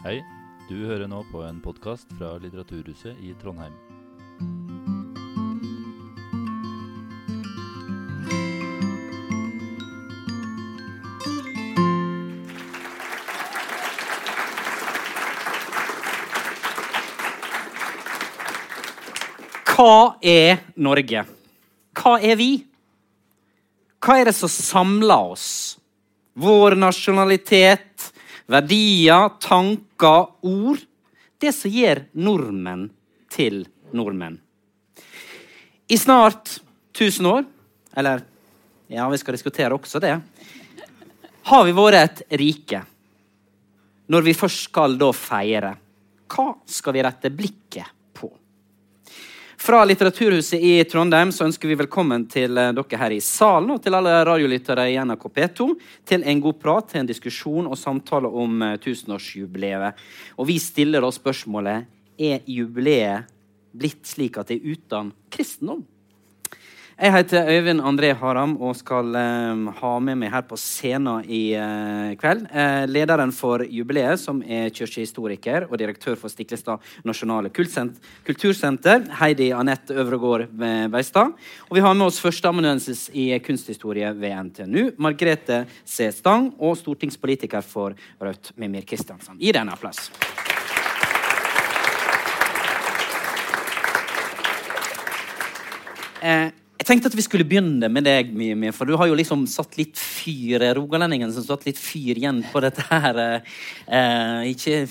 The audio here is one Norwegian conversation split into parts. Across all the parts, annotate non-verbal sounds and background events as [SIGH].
Hei, du hører nå på en podkast fra Litteraturhuset i Trondheim. Hva er Norge? Hva er vi? Hva er det som samler oss? Vår nasjonalitet, verdier, tanker, ord. Det som gjør nordmenn til nordmenn. I snart 1000 år, eller ja, vi skal diskutere også det, har vi vært et rike. Når vi først skal da feire, hva skal vi rette blikket? Fra Litteraturhuset i Trondheim så ønsker vi velkommen til eh, dere her i salen og til alle radiolyttere i NRK P2 til en god prat, til en diskusjon og samtale om eh, tusenårsjubileet. Og vi stiller oss spørsmålet er jubileet blitt slik at det er uten kristendom. Jeg heter Øyvind André Haram og skal eh, ha med meg her på scenen i eh, kveld eh, lederen for jubileet, som er kirkehistoriker og direktør for Stiklestad nasjonale kultursenter, Heidi Anette Øvregård eh, Veistad. Og vi har med oss førsteamanuensis i kunsthistorie ved NTNU, Margrethe C. Stang, og stortingspolitiker for Rødt, Mimir Kristiansen. Gi dem en applaus. Eh, jeg tenkte at vi skulle begynne med deg, Mimi, for du har jo liksom satt litt fyr Rogalendingen som satt litt fyr igjen på dette her. Eh, ikke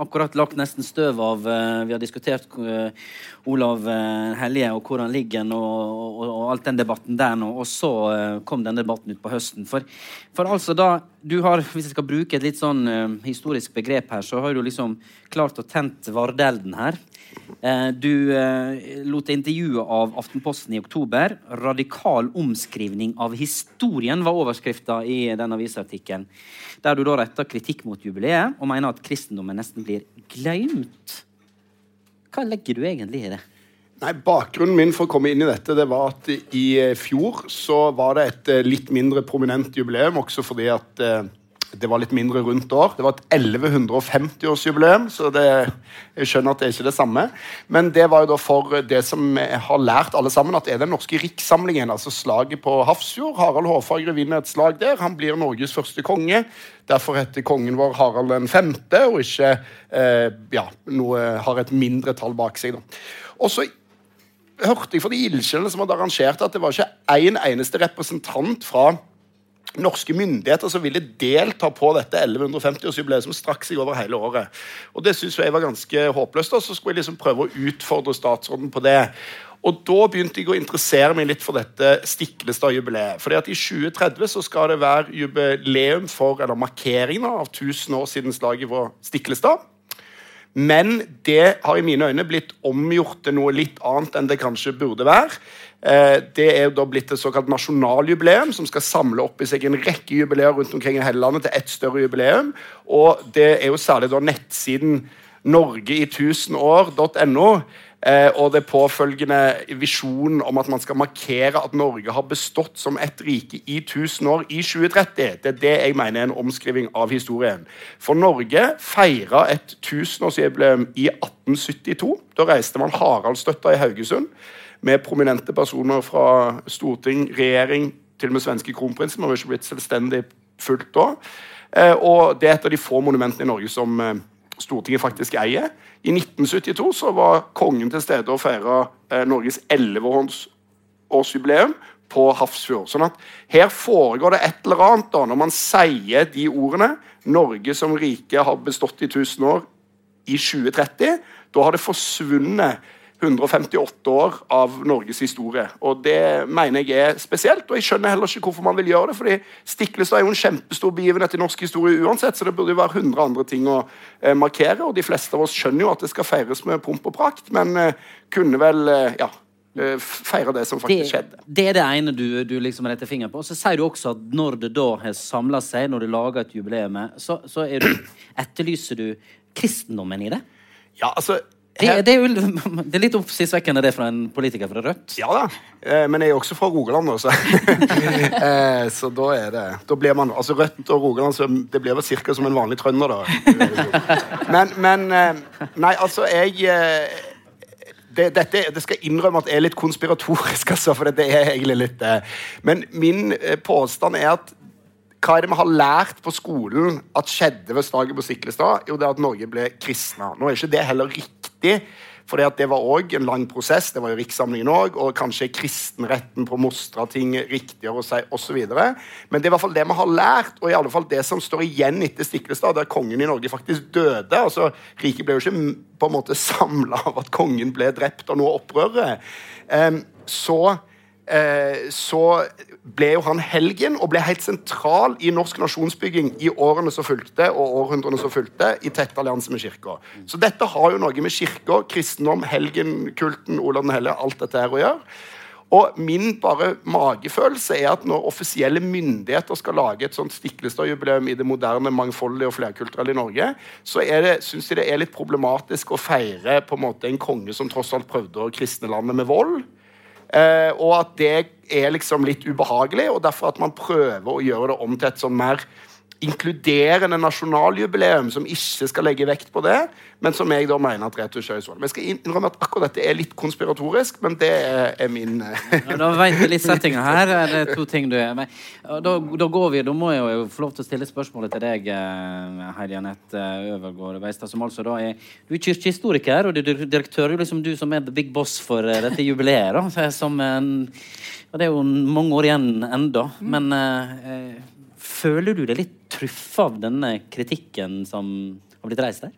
akkurat lagt nesten støv av eh, Vi har diskutert eh, Olav eh, Hellige og hvor han ligger, og, og, og alt den debatten der nå. Og så eh, kom den debatten ut på høsten. For, for altså da du har, Hvis jeg skal bruke et litt sånn eh, historisk begrep her, så har du liksom klart å tent vardelden her. Eh, du eh, lot deg intervjue av Aftenposten i oktober. 'Radikal omskrivning av historien' var overskrifta i den avisartikkelen. Der du da retter kritikk mot jubileet og mener at kristendommen nesten blir glemt. Hva legger du egentlig i det? Nei, Bakgrunnen min for å komme inn i dette det var at i eh, fjor så var det et eh, litt mindre prominent jubileum, også fordi at eh, det var litt mindre rundt år. Det var et 1150-årsjubileum, så det, jeg skjønner at det er ikke det samme. Men det var jo da for det som har lært alle sammen, at er den norske rikssamlingen, altså slaget på Hafrsfjord. Harald Hårfagre vinner et slag der. Han blir Norges første konge. Derfor heter kongen vår Harald den femte, og ikke eh, ja, noe, har et mindre tall bak seg. Og så hørte jeg fra de ildsjelene som hadde arrangert at det var ikke én en eneste representant fra norske myndigheter som ville delta på dette 1150-årsjubileet som strakk seg over hele året. Og Det synes jeg var ganske håpløst. og Så skulle jeg liksom prøve å utfordre statsråden på det. Og Da begynte jeg å interessere meg litt for dette Stiklestad-jubileet. Fordi at I 2030 så skal det være jubileum for, eller markering av 1000 år siden slaget på Stiklestad. Men det har i mine øyne blitt omgjort til noe litt annet enn det kanskje burde være. Eh, Det er da blitt et såkalt nasjonaljubileum som skal samle opp i seg en rekke jubileer rundt omkring i hele landet til ett større jubileum. Og det er jo særlig da nettsiden norgei1000år.no eh, og det påfølgende visjonen om at man skal markere at Norge har bestått som et rike i 1000 år i 2030. Det er det jeg mener er en omskriving av historien. For Norge feira et tusenårsjubileum i 1872. Da reiste man Haraldsstøtta i Haugesund med prominente personer fra storting, regjering, til og med svenske kronprinsen. Man var ikke blitt selvstendig fullt da. Eh, og det er et av de få monumentene i Norge som eh, Stortinget faktisk eier. I 1972 så var kongen til stede og feira eh, Norges 11-årsjubileum på Hafrsfjord. Sånn at her foregår det et eller annet da, når man sier de ordene. Norge som rike har bestått i 1000 år i 2030. Da har det forsvunnet 158 år av Norges historie. Og Det mener jeg er spesielt, og jeg skjønner heller ikke hvorfor man vil gjøre det. fordi Stiklestad er jo en kjempestor begivenhet i norsk historie uansett, så det burde jo være 100 andre ting å eh, markere. Og de fleste av oss skjønner jo at det skal feires med pomp og prakt, men eh, kunne vel eh, ja, eh, feire det som faktisk det, skjedde. det er det ene du, du liksom retter fingeren på. Og så sier du også at når det da har samla seg, når du lager et jubileum, så, så er du, etterlyser du kristendommen i det. Ja, altså Det, det, er jo [LAUGHS] det er litt oppsiktsvekkende det fra en politiker fra Rødt. Ja da, eh, men jeg er også fra Rogaland også. så [LAUGHS] eh, Så da er det Da blir man Altså Rødt og Rogaland, så det blir vel ca. som en vanlig trønder, da. Men, men eh, Nei, altså, jeg det, dette, det skal innrømme at jeg er litt konspiratorisk, altså, for det er egentlig litt. Men min påstand er at hva er det vi har lært på skolen at skjedde ved slaget på Siklestad? Jo, det er at Norge ble kristna. Nå er ikke det heller riktig. For det var òg en lang prosess. Det var jo rikssamlingen òg. Og kanskje kristenretten på Mostra ting riktigere å si, osv. Men det er i hvert fall det vi har lært, og i alle fall det som står igjen etter Stiklestad, der kongen i Norge faktisk døde. altså Riket ble jo ikke på en måte samla av at kongen ble drept av noe opprøret. Så Eh, så ble jo han helgen og ble helt sentral i norsk nasjonsbygging i årene som fulgte, og århundrene som fulgte, i tett allianse med kirka. Så dette har jo noe med kirka, kristendom, helgen, kulten, Olav den hellige, alt dette her å gjøre. Og min bare magefølelse er at når offisielle myndigheter skal lage et sånt Stiklestad-jubileum i det moderne, mangfoldige og flerkulturelle i Norge, så syns de det er litt problematisk å feire på en måte en konge som tross alt prøvde å kristne landet med vold. Eh, og at det er liksom litt ubehagelig, og derfor at man prøver å gjøre det om til et sånn mer inkluderende nasjonaljubileum som ikke skal legge vekt på det, men som jeg da mener at Reto Kjøsvold Jeg skal innrømme at akkurat dette er litt konspiratorisk, men det er, min eh, ja, Da veit vi litt settinga [LAUGHS] her. Det er to ting du er med. Da, da, går vi, da må jeg jo få lov til å stille spørsmålet til deg, eh, Heidi Anette Øvergård Veistad, som altså da er Du er kirkehistoriker, og du er direktør, liksom du som er the big boss for eh, dette jubileet. da, [LAUGHS] som og det er jo mange år igjen enda, men eh, Føler du deg litt truffet av denne kritikken som har blitt reist der?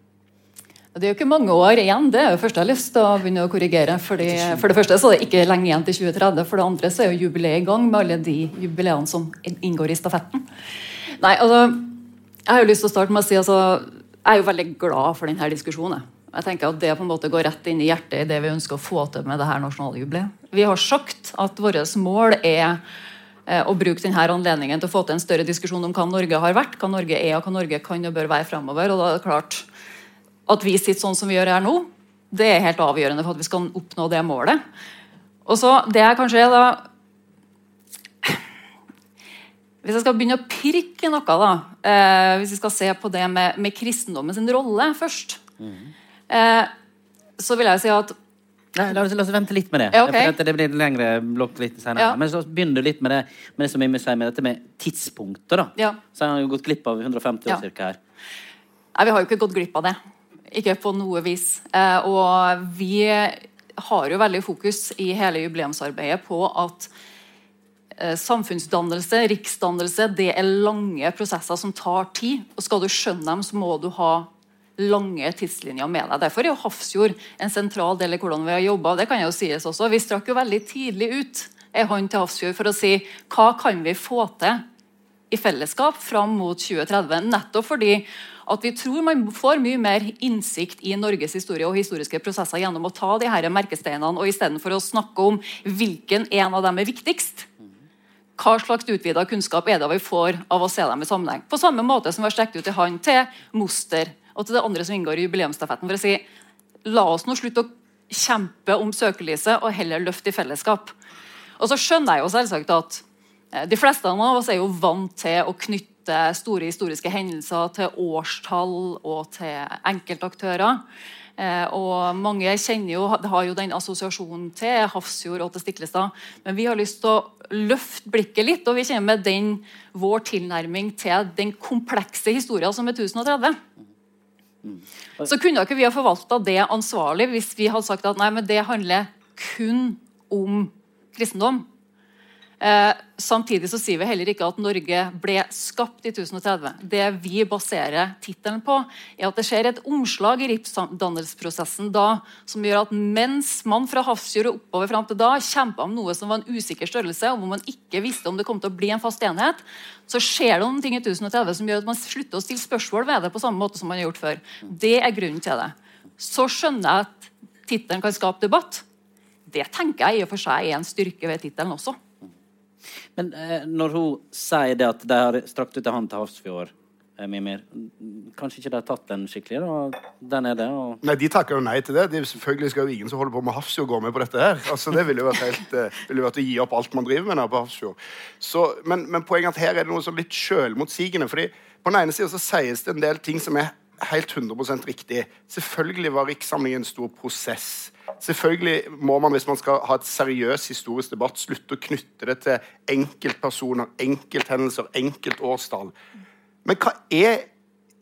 Det er jo ikke mange år igjen. Det er jo første jeg har lyst til å begynne å korrigere. Fordi, for det første så er det ikke lenge igjen til 2030. For det andre så er jo jubileet i gang med alle de jubileene som inngår i stafetten. Nei, altså, Jeg har jo lyst til å starte med å si altså, jeg er jo veldig glad for denne diskusjonen. Jeg tenker at Det på en måte går rett inn i hjertet i det vi ønsker å få til med det her nasjonale jubileet. Vi har sagt at vårt mål er og bruke denne anledningen til å få til en større diskusjon om hva Norge har vært, hva Norge er og hva Norge kan og bør være fremover. Og da er det klart At vi sitter sånn som vi gjør her nå, det er helt avgjørende for at vi skal oppnå det målet. Og så det er kanskje da Hvis jeg skal begynne å pirke noe, da, eh, hvis vi skal se på det med, med kristendommen sin rolle først, mm. eh, så vil jeg si at Nei, la, oss, la, oss, vente litt med det. Ja, okay. det blir lengre blokk litt senere. Ja. Men så begynner du litt med det med det som vi sier med dette med tidspunktet. da. Ja. Så har jo gått glipp av 150 år cirka her. Nei, vi har jo ikke gått glipp av det. Ikke på noe vis. Eh, og vi har jo veldig fokus i hele jubileumsarbeidet på at eh, samfunnsdannelse, riksdannelse, det er lange prosesser som tar tid. Og skal du skjønne dem, så må du ha lange tidslinjer med deg. Derfor er jo Hafrsfjord en sentral del i hvordan vi har jobba. Det kan jo sies også. Vi strakk jo veldig tidlig ut en hånd til Hafrsfjord for å si hva kan vi få til i fellesskap fram mot 2030. Nettopp fordi at vi tror man får mye mer innsikt i Norges historie og historiske prosesser gjennom å ta de her merkesteinene, og istedenfor å snakke om hvilken en av dem er viktigst. Hva slags utvida kunnskap er det vi får av å se dem i sammenheng? På samme måte som vi har strekt ut i hånd til Moster og til det andre som inngår i jubileumsstafetten. for å si, La oss nå slutte å kjempe om søkelyset og heller løfte i fellesskap. Og så skjønner jeg jo selvsagt at eh, de fleste av oss er jo vant til å knytte store historiske hendelser til årstall og til enkeltaktører. Eh, og mange kjenner jo, har jo den assosiasjonen til Hafrsfjord og til Stiklestad. Men vi har lyst til å løfte blikket litt, og vi kjenner med den, vår tilnærming til den komplekse historien som er 1030. Så kunne ikke vi ha forvalta det ansvarlig hvis vi hadde sagt at nei, men det handler kun om kristendom. Eh, samtidig så sier vi heller ikke at Norge ble skapt i 1030. Det vi baserer tittelen på, er at det skjer et omslag i riksdannelsesprosessen da som gjør at mens man fra Hafrsfjord og oppover fram til da kjempa om noe som var en usikker størrelse, og hvor man ikke visste om det kom til å bli en fast enhet, så skjer det noen ting i 1030 som gjør at man slutter å stille spørsmål ved det på samme måte som man har gjort før. Det er grunnen til det. Så skjønner jeg at tittelen kan skape debatt. Det tenker jeg i og for seg er en styrke ved tittelen også. Men eh, når hun sier det at de har strakt ut en hånd til Hafrsfjord eh, Mimir. Kanskje ikke de har tatt den skikkelig, da. Den er det. Og... Nei, De takker jo nei til det. De, selvfølgelig skal jo ingen som holder på med Hafrsfjord, gå med på dette her. Altså, Det ville jo vært helt, eh, ville vært å gi opp alt man driver med her på Hafrsfjord. Men, men poenget er at her er det noe sånn litt sjølmotsigende. fordi på den ene så sies det en del ting som er helt 100 riktig. Selvfølgelig var rikssamlingen en stor prosess. Selvfølgelig må man, hvis man skal ha et seriøs historisk debatt, slutte å knytte det til enkeltpersoner, enkelthendelser, enkeltårstall. Men hva er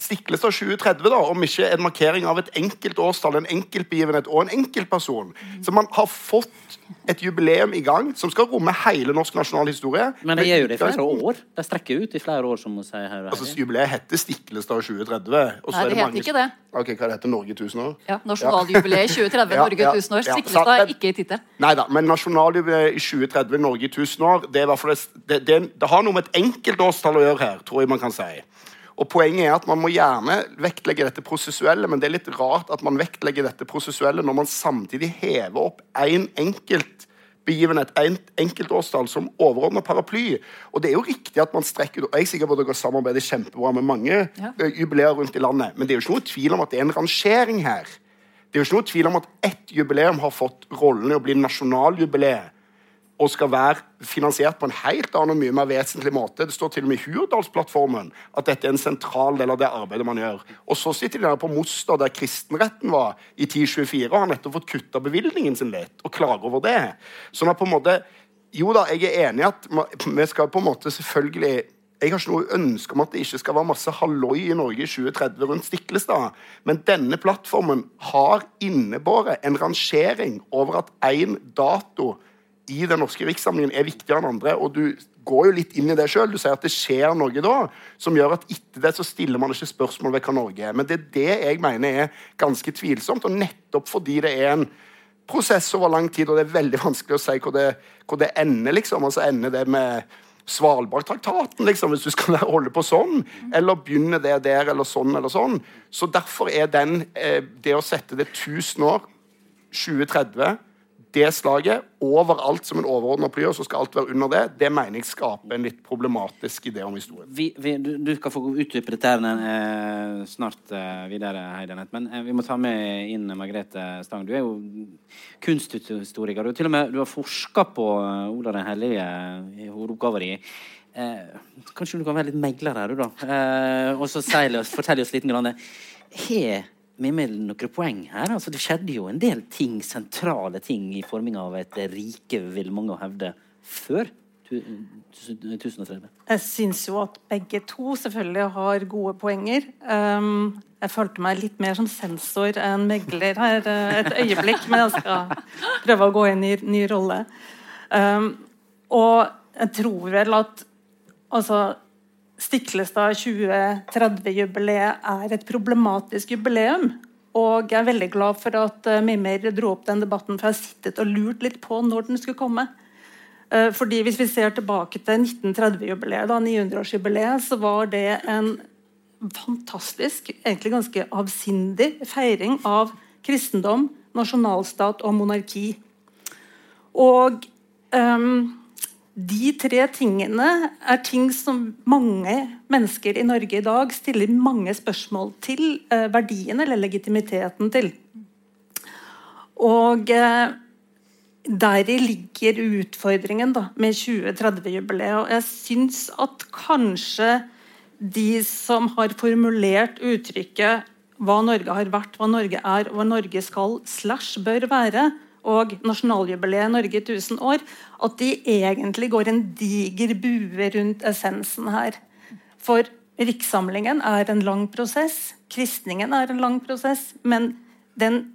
Stiklestad 2030, da, om ikke en markering av et enkelt årstall, en enkeltbegivenhet og en enkeltperson. Så man har fått et jubileum i gang som skal romme hele norsk nasjonal historie. Men det gjør jo det i flere år. De strekker ut i flere år, som hun sier her. Altså, Jubileet heter Stiklestad 2030. og så Nei, er det heter ikke det. Ok, Hva det heter Norge 1000 år? Ja, Nasjonaljubileet 2030, [LAUGHS] Ja, Norge ja, 1000 år. Stiklestad er ikke i tittelen. Nei da, men nasjonaljubileet i 2030 Norge i 1000 år det, er i det, det, det, det har noe med et enkelt årstall å gjøre her, tror jeg man kan si. Og Poenget er at man må gjerne vektlegge dette prosessuelle, men det er litt rart at man vektlegger dette prosessuelle når man samtidig hever opp én enkelt begivenhet, en enkeltårstall, som overordna paraply. Og det er jo riktig at man strekker ut og Jeg er sikker på at dere samarbeider kjempebra med mange Ja. eh, jubileer rundt i landet, men det er jo ikke noe tvil om at det er en rangering her. Det er jo ikke noe tvil om at ett jubileum har fått rollen i å bli nasjonaljubileet og skal være finansiert på en helt annen og mye mer vesentlig måte. Det står til og med i Hurdalsplattformen at dette er en sentral del av det arbeidet man gjør. Og så sitter de der på Moster, der kristenretten var i 1024, og har nettopp fått kutta bevilgningen sin litt, og klager over det. Sånn at på en måte Jo da, jeg er enig i at vi skal på en måte selvfølgelig jeg har ikke noe ønske om at det ikke skal være masse halloi i Norge i 2030 rundt Stiklestad, men denne plattformen har innebåret en rangering over at én dato i den norske rikssamlingen er viktigere enn andre. Og du går jo litt inn i det sjøl. Du sier at det skjer noe da som gjør at etter det så stiller man ikke spørsmål ved hva Norge er. Men det er det jeg mener er ganske tvilsomt, og nettopp fordi det er en prosess over lang tid, og det er veldig vanskelig å si hvor det, hvor det ender, liksom. Altså ender det med Svalbardtraktaten, liksom, hvis du skal [LAUGHS] holde på sånn. Eller begynner det der, eller sånn, eller sånn. Så derfor er den eh, Det å sette det 1000 år, 2030 det slaget overalt som en overordna ply, så skal alt være under det, det mener jeg skaper en litt problematisk idé om historien. Vi, vi, du, du skal få utdype dette her, eh, snart eh, videre, Heidenet. Men eh, vi må ta med inn Margrethe Stang. Du er jo kunsthistoriker. Du, til og med, du har forska på Olav Ola den hellige i hovedoppgaven din. Eh, kanskje du kan være litt megler her, du, da? Eh, og så fortell oss litt. Grann. Har Mimir noen poeng her? Altså, det skjedde jo en del ting, sentrale ting i forminga av et rike, vil mange hevde, før tu- tu- 1030. Jeg syns jo at begge to selvfølgelig har gode poenger. Um, jeg følte meg litt mer som sensor enn megler her eh, et øyeblikk, men jeg skal prøve å gå inn i ny rolle. Um, og jeg tror vel at altså, Stiklestad 2030-jubileet er et problematisk jubileum. Og jeg er veldig glad for at Mimmer Mimir dro opp den debatten, for jeg har sittet og lurt litt på når den skulle komme. Eh, Fordi Hvis vi ser tilbake til 1930-jubileet, da, 900-årsjubileet, så var det en fantastisk, egentlig ganske avsindig feiring av kristendom, nasjonalstat og monarki. Og ehm, de tre tingene er ting som mange mennesker i Norge i dag stiller mange spørsmål til eh, verdien eller legitimiteten til. Og eh, deri ligger utfordringen da, med 2030-jubileet. Og jeg syns at kanskje de som har formulert uttrykket 'hva Norge har vært, hva Norge er og hva Norge skal slash bør være', og nasjonaljubileet Norge i 1000 år, at de egentlig går en diger bue rundt essensen her. For rikssamlingen er en lang prosess, kristningen er en lang prosess, men den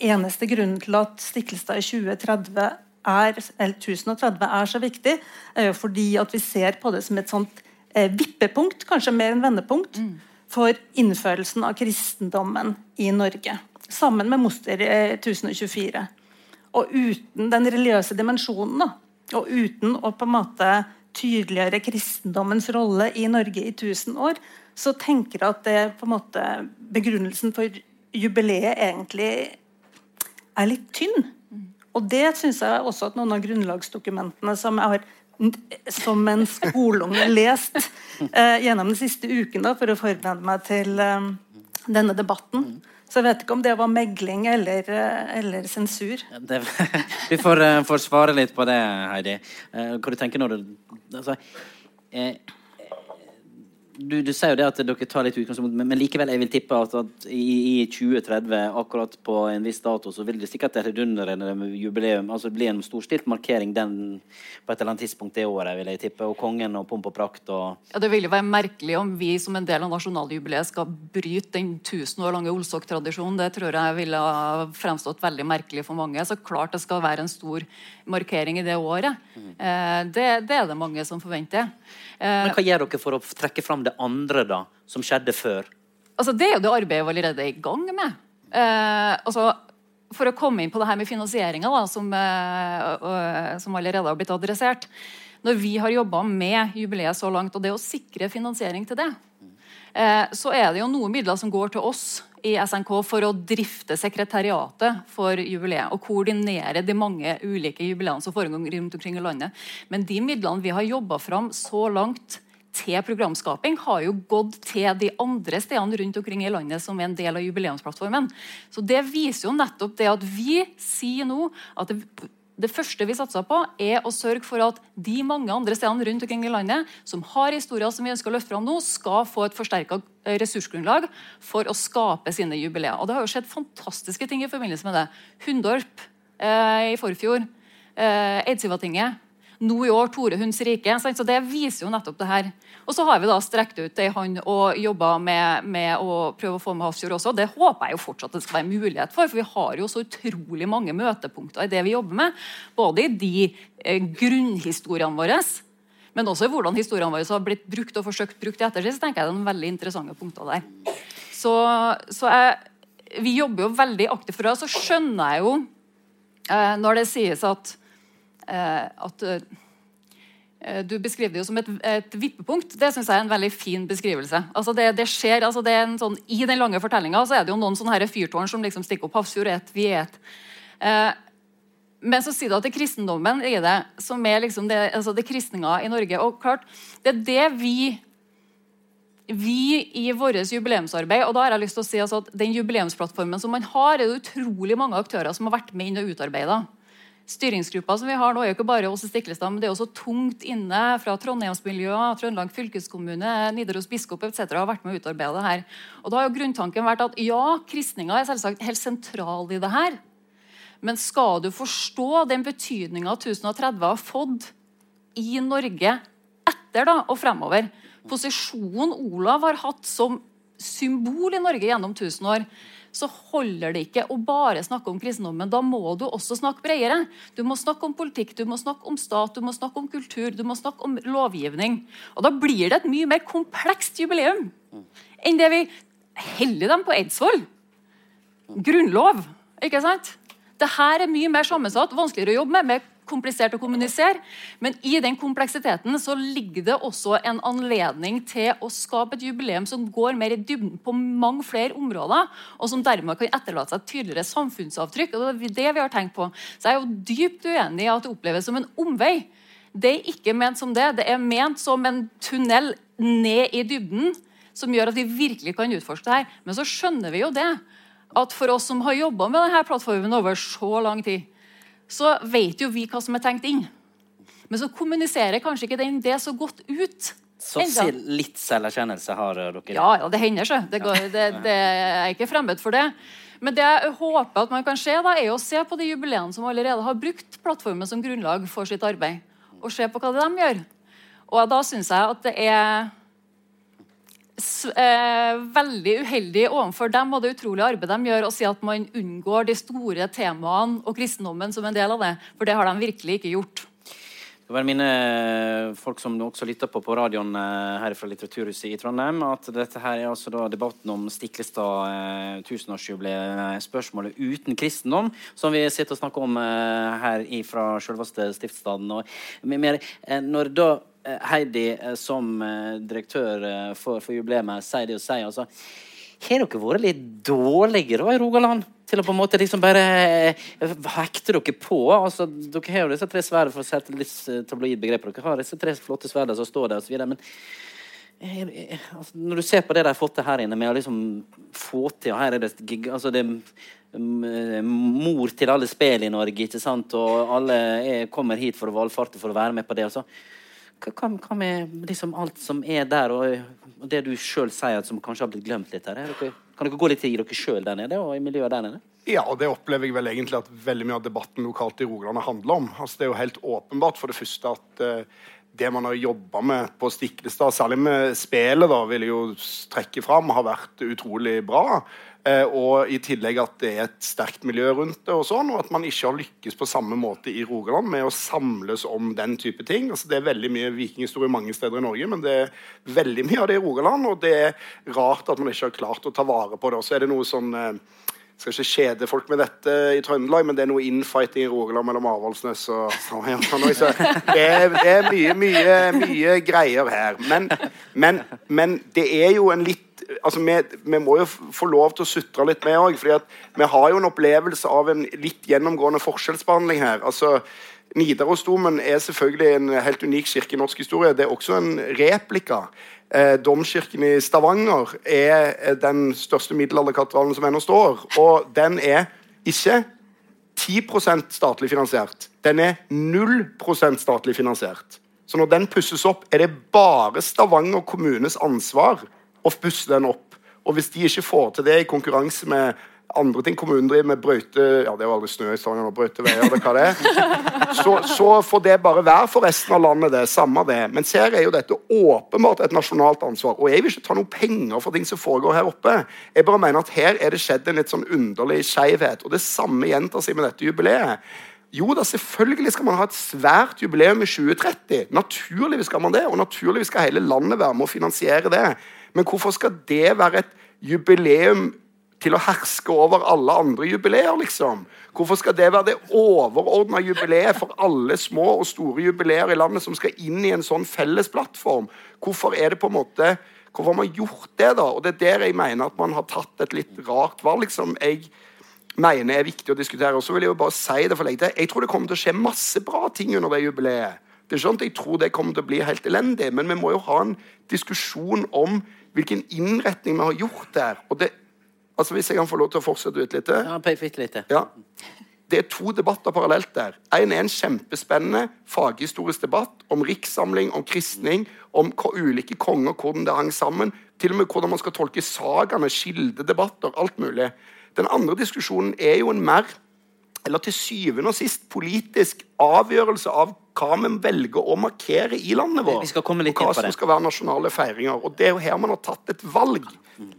eneste grunnen til at Stiklestad i 2030 er, eller 1030 er så viktig, er jo fordi at vi ser på det som et sånt eh, vippepunkt, kanskje mer enn vendepunkt, for innførelsen av kristendommen i Norge. Sammen med Moster i 1024. Og uten den religiøse dimensjonen, da, og uten å på en måte tydeliggjøre kristendommens rolle i Norge i 1000 år, så tenker jeg at det på en måte begrunnelsen for jubileet egentlig er litt tynn. Og det syns jeg også at noen av grunnlagsdokumentene som jeg har som en skoleunge lest eh, gjennom de siste ukene for å forberede meg til eh, denne debatten. Så jeg vet ikke om det var megling eller, eh, eller sensur. Det, [LAUGHS] vi får, eh, får svare litt på det, Heidi. Eh, hva du tenker når du altså, eh, du, du sier jo det at dere tar litt utgangspunkt, men, men likevel jeg vil tippe at, at i, i 2030, akkurat på en viss dato, så vil det sikkert et vidunderende jubileum altså bli en storstilt markering den på et eller annet tidspunkt det året, vil jeg tippe. Og kongen og pomp og prakt og Ja, Det vil jo være merkelig om vi som en del av nasjonaljubileet skal bryte den tusen år lange Olsok-tradisjonen. Det tror jeg ville ha fremstått veldig merkelig for mange. Så klart det skal være en stor markering i det året. Eh, det, det er det mange som forventer. Eh, Men hva gjør dere for å trekke fram det andre da, som skjedde før? Altså, det er jo det arbeidet vi allerede er i gang med. Eh, altså, for å komme inn på det her med finansieringa, som, eh, som allerede har blitt adressert. Når vi har jobba med jubileet så langt, og det å sikre finansiering til det, eh, så er det jo noen midler som går til oss i SNK for å drifte sekretariatet for jubileet og koordinere de mange ulike jubileene som foregår rundt omkring i landet. Men de midlene vi har jobba fram så langt til programskaping, har jo gått til de andre stedene rundt omkring i landet som er en del av jubileumsplattformen. Så det viser jo nettopp det at vi sier nå at det, det første vi satser på, er å sørge for at de mange andre stedene rundt omkring i landet som har historier som vi ønsker å løfte fram nå, skal få et forsterka ressursgrunnlag for å skape sine jubileer. Og det har jo skjedd fantastiske ting i forbindelse med det. Hundorp eh, i forfjor. Eh, Eidsivatinget. Nå i år Tore Hunds rike. Så Det viser jo nettopp det her. Og så har vi da strekt ut ei hånd og jobba med, med å prøve å få med Hafrsfjord også. Det håper jeg jo fortsatt det skal være mulighet for, for vi har jo så utrolig mange møtepunkter i det vi jobber med. Både i de eh, grunnhistoriene våre, men også i hvordan historiene våre har blitt brukt og forsøkt brukt i ettertid. så tenker jeg det er noen veldig interessante punkter der. Så, så jeg, vi jobber jo veldig aktivt for det. Og så skjønner jeg jo eh, når det sies at, eh, at eh, du beskriver det jo som et, et vippepunkt. Det synes jeg er en veldig fin beskrivelse. Altså det, det skjer, altså det er en sånn, I den lange fortellinga er det jo noen sånne fyrtårn som liksom stikker opp. Hafrsfjord er et, vi er et. Eh, men så sier du at det er kristendommen i det som er liksom det, altså det kristninga i Norge. Og klart, det er det vi vi i vårt jubileumsarbeid og da har jeg lyst til å si altså at Den jubileumsplattformen som man har, er det utrolig mange aktører som har vært med inn og utarbeida. Styringsgruppa som vi har nå er jo ikke bare oss i Stiklestad, men det er også tungt inne fra Trondheimsmiljøet, Trøndelag fylkeskommune, Nidaros biskop etc. har vært med å utarbeide det her. Og da har jo grunntanken vært at ja, kristninga er selvsagt helt sentral i det her. Men skal du forstå den betydninga 1030 har fått i Norge etter da, og fremover Posisjonen Olav har hatt som symbol i Norge gjennom 1000 år, så holder det ikke å bare snakke om kristendommen. Da må du også snakke bredere. Du må snakke om politikk, du må snakke om stat, du må snakke om kultur, du må snakke om lovgivning. Og da blir det et mye mer komplekst jubileum enn det vi heller dem på Eidsvoll. Grunnlov, ikke sant? Det her er mye mer sammensatt, vanskeligere å jobbe med, mer komplisert å kommunisere. Men i den kompleksiteten så ligger det også en anledning til å skape et jubileum som går mer i dybden på mange flere områder, og som dermed kan etterlate seg et tydeligere samfunnsavtrykk. og Det er det vi har tenkt på. Så jeg er jo dypt uenig i at det oppleves som en omvei. Det er ikke ment som det. Det er ment som en tunnel ned i dybden som gjør at vi virkelig kan utforske det her. Men så skjønner vi jo det at for oss som har jobba med denne plattformen over så lang tid, så vet jo vi hva som er tenkt inn. Men så kommuniserer kanskje ikke den det så godt ut. Så litt selverkjennelse har dere. Ja, ja, det hender seg. Det, går, det, det er ikke fremmed for det. Men det jeg håper at man kan se, da, er å se på de jubileene som allerede har brukt plattformen som grunnlag for sitt arbeid. Og se på hva de gjør. Og da syns jeg at det er eh, veldig uheldig overfor dem og det utrolige arbeidet de gjør, å si at man unngår de store temaene og kristendommen som en del av det. For det har de virkelig ikke gjort. Det var mine folk som også lytter på på radioen eh, her fra Litteraturhuset i Trondheim, at dette her er altså da debatten om Stiklestad eh, tusenårsjubileet, spørsmålet uten kristendom, som vi sitter og snakker om eh, her fra selveste stiftsstaden. Og mer, eh, når da eh, Heidi eh, som eh, direktør eh, for, for jubileet sier det og sier, altså Har dere vært litt dårlige da i Rogaland? Til å på en måte liksom bare eh, hekte dere på? altså Dere har jo disse tre sverdene, for å sette litt eh, tabloid begrep. Dere har disse tre flotte sverdene som står der, og så videre, men eh, eh, altså, når du ser på det de har fått til her inne, med å liksom få til og Her er det, altså det mm, eh, mor til alle spill i Norge, ikke sant? og alle er, kommer hit for å valfarte for å være med på det. og så hva, med liksom alt som er der, og, det du sjøl sier at som kanskje har blitt glemt litt her? Er dere, kan dere gå litt i dere sjøl der nede, og i miljøet der nede? Ja, og det opplever jeg vel egentlig at veldig mye av debatten lokalt i Rogaland handler om. Altså, det er jo helt åpenbart for det første at uh, det man har jobba med på Stiklestad, særlig med spelet, da, vil jeg jo trekke fram, har vært utrolig bra. Eh, og i tillegg at det er et sterkt miljø rundt det, og sånn, og at man ikke har lykkes på samme måte i Rogaland med å samles om den type ting. Altså, det er veldig mye vikinghistorie mange steder i Norge, men det er veldig mye av det i Rogaland. Og det er rart at man ikke har klart å ta vare på det. Og så er det noe sånn Jeg skal ikke kjede folk med dette i Trøndelag, men det er noe infighting i Rogaland mellom Avaldsnes og [LAUGHS] Stavanger. Det, er, det er mye, mye, mye greier her. Men, men, men det er jo en litt altså vi, vi må jo få lov til å sutre litt med òg. Vi har jo en opplevelse av en litt gjennomgående forskjellsbehandling her. altså Nidarosdomen er selvfølgelig en helt unik kirke i norsk historie. Det er også en replika. Eh, Domkirken i Stavanger er eh, den største middelalderkatedralen som ennå står. Og den er ikke 10% statlig finansiert. Den er 0% statlig finansiert. Så når den pusses opp, er det bare Stavanger kommunes ansvar å pusse den opp. Og hvis de ikke får til det i konkurranse med andre ting kommunen driver med, brøyte Ja, det jo aldri snø i Stavanger og brøyte veier, eller hva det er. Så, så får det bare være for resten av landet, det. Samme det. Men her er jo dette åpenbart et nasjonalt ansvar. Og jeg vil ikke ta noe penger for ting som foregår her oppe. Jeg bare mener at her er det skjedd en litt sånn underlig skeivhet. Og det samme gjentar seg med dette jubileet. Jo da, selvfølgelig skal man ha et svært jubileum i 2030. Naturligvis skal man det, og naturligvis skal hele landet være med å finansiere det. Men hvorfor skal det være et jubileum til å herske over alle andre jubileer, liksom? Hvorfor skal det være det overordna jubileet for alle små og store jubileer i landet som skal inn i en sånn felles plattform? Hvorfor er det på en måte Hvorfor har man gjort det, da? Og det er der jeg mener at man har tatt et litt rart valg, liksom. jeg mener er viktig å diskutere. Og så vil Jeg jo bare si det for lenge. Jeg tror det kommer til å skje masse bra ting under det jubileet. Det er ikke sånn at Jeg tror det kommer til å bli helt elendig, men vi må jo ha en diskusjon om hvilken innretning vi har gjort der. Og det, altså Hvis jeg kan få lov til å fortsette ut litt? Ja, bitte litt. Ja. Det er to debatter parallelt der. En er en kjempespennende faghistorisk debatt om rikssamling, om kristning, om ulike konger, hvordan det hang sammen. Til og med hvordan man skal tolke sagaene, kildedebatter, alt mulig. Den andre diskusjonen er jo en mer eller til syvende og sist politisk avgjørelse av hva vi velger å markere i landet vårt. Og hva inn på det. som skal være nasjonale feiringer. Og Det er jo her man har tatt et valg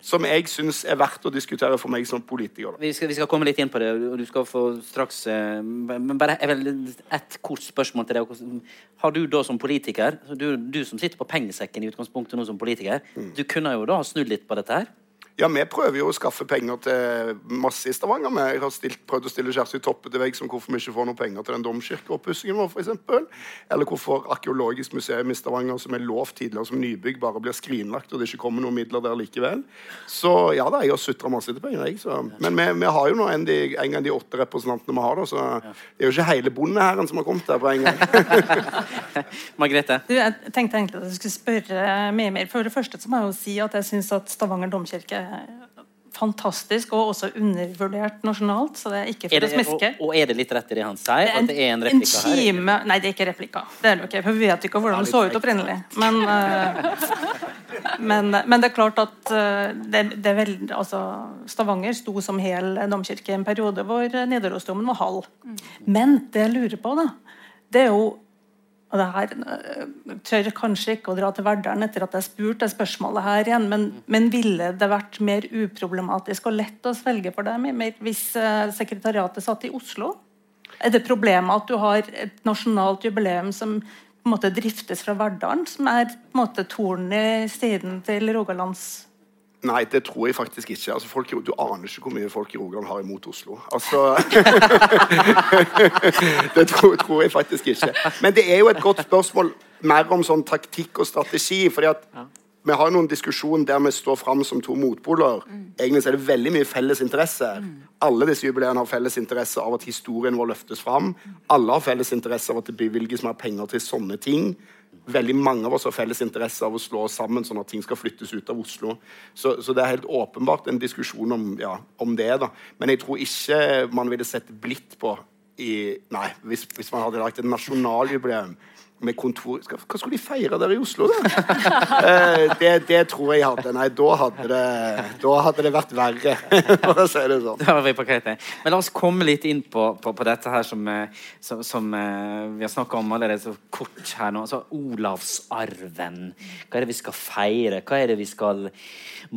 som jeg syns er verdt å diskutere for meg som politiker. Vi skal, vi skal komme litt inn på det, og du skal få straks eh, Men bare ett kort spørsmål til deg. Har du da som politiker du, du som sitter på pengesekken i utgangspunktet nå som politiker, du kunne jo da ha snudd litt på dette her? Ja, Vi prøver jo å skaffe penger til masse i Stavanger. Vi har stilt, prøvd å stille Kjersti Toppe til veggs om hvorfor vi ikke får noe penger til den domkirkeoppussingen vår, for eksempel. Eller hvorfor Arkeologisk museum i Stavanger, som er lovt tidligere som nybygg, bare blir skrinlagt, og det ikke kommer noen midler der likevel. Så ja da, jeg har sutra masse etter penger, jeg. Så. Men vi, vi har jo nå en, de, en gang de åtte representantene vi har, da, så det er jo ikke hele bondehæren som har kommet der på en gang. [LAUGHS] Margrethe? Du, jeg tenkte egentlig at jeg skulle spørre mye mer. For det første så må jeg jo si at jeg syns at Stavanger domkirke er fantastisk og også undervurdert nasjonalt. Så det er ikke Er for det, å smiske. og, og er det litt rett i det han sier? Det er At det er en replika her? Nei, det er ikke replika. Det er det ikke, for Vi vet ikke hvordan det så ut opprinnelig. Men, eh, [LAUGHS] men, men det er klart at eh, det, det er veldig, altså, Stavanger sto som hel domkirke i en periode hvor Nidarosdomen var halv. Men det jeg lurer på, da, det er jo og det her jeg tør kanskje ikke å dra til Verdalen etter at jeg spurte spørsmålet her igjen, men, men ville det vært mer uproblematisk og lett å svelge for dem hvis øh, sekretariatet satt i Oslo? Er det problemet at du har et nasjonalt jubileum som på en måte driftes fra Verdalen, som er på en måte tornet i siden til Rogalands Nei, det tror jeg faktisk ikke. Altså, folk, du aner ikke hvor mye folk i Rogaland har imot Oslo. Altså [LAUGHS] Det tror, tror jeg faktisk ikke. Men det er jo et godt spørsmål mer om sånn taktikk og strategi. fordi at vi har noen diskusjon der vi står fram som to motpoler. Egentlig er det veldig mye felles interesse. Alle disse jubileene har felles interesse av at historien vår løftes fram. Alle har felles interesse av at det bevilges mer penger til sånne ting. Veldig mange av oss har felles interesse av å slå oss sammen, sånn at ting skal flyttes ut av Oslo. Så, så det er helt åpenbart en diskusjon om, ja, om det. da. Men jeg tror ikke man ville sett blidt på i, Nei, hvis, hvis man hadde lagt et nasjonaljubileum med kontor Hva skulle de feire der i Oslo, da? [LAUGHS] Eh, det, det tror jeg hadde Nei, da hadde det, da hadde det vært verre, [LAUGHS] for å si det sånn. Men la oss komme litt inn på, på, på dette her som, eh, som, som eh, vi har snakka om allerede så kort her nå. Altså Olavsarven. Hva er det vi skal feire? Hva er det vi skal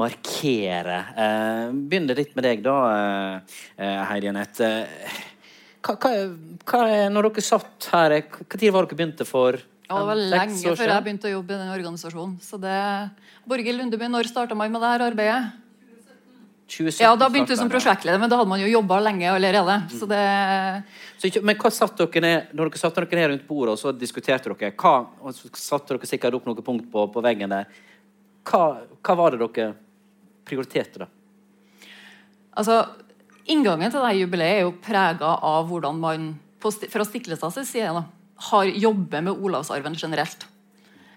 markere? Begynner litt med deg, da, Heidi Anette. Hva, hva, hva når dere satt her, tid var dere begynte for? Ja, det var lenge før jeg begynte å jobbe i den organisasjonen. Så det... Borghild Lundeby, når starta man med det her arbeidet? 2017 Ja, Da begynte du som prosjektleder, men da hadde man jo jobba lenge allerede. Så det Så ikke, men hva satt dere ned når dere satte dere ned rundt bordet og så diskuterte dere? Hva, og så satte dere sikkert opp noen punkt på, på veggen der. Hva, hva var det dere prioriterte, da? Altså, Inngangen til dette jubileet er jo prega av hvordan man fra Stiklestads side da, har jobbet med Olavsarven generelt.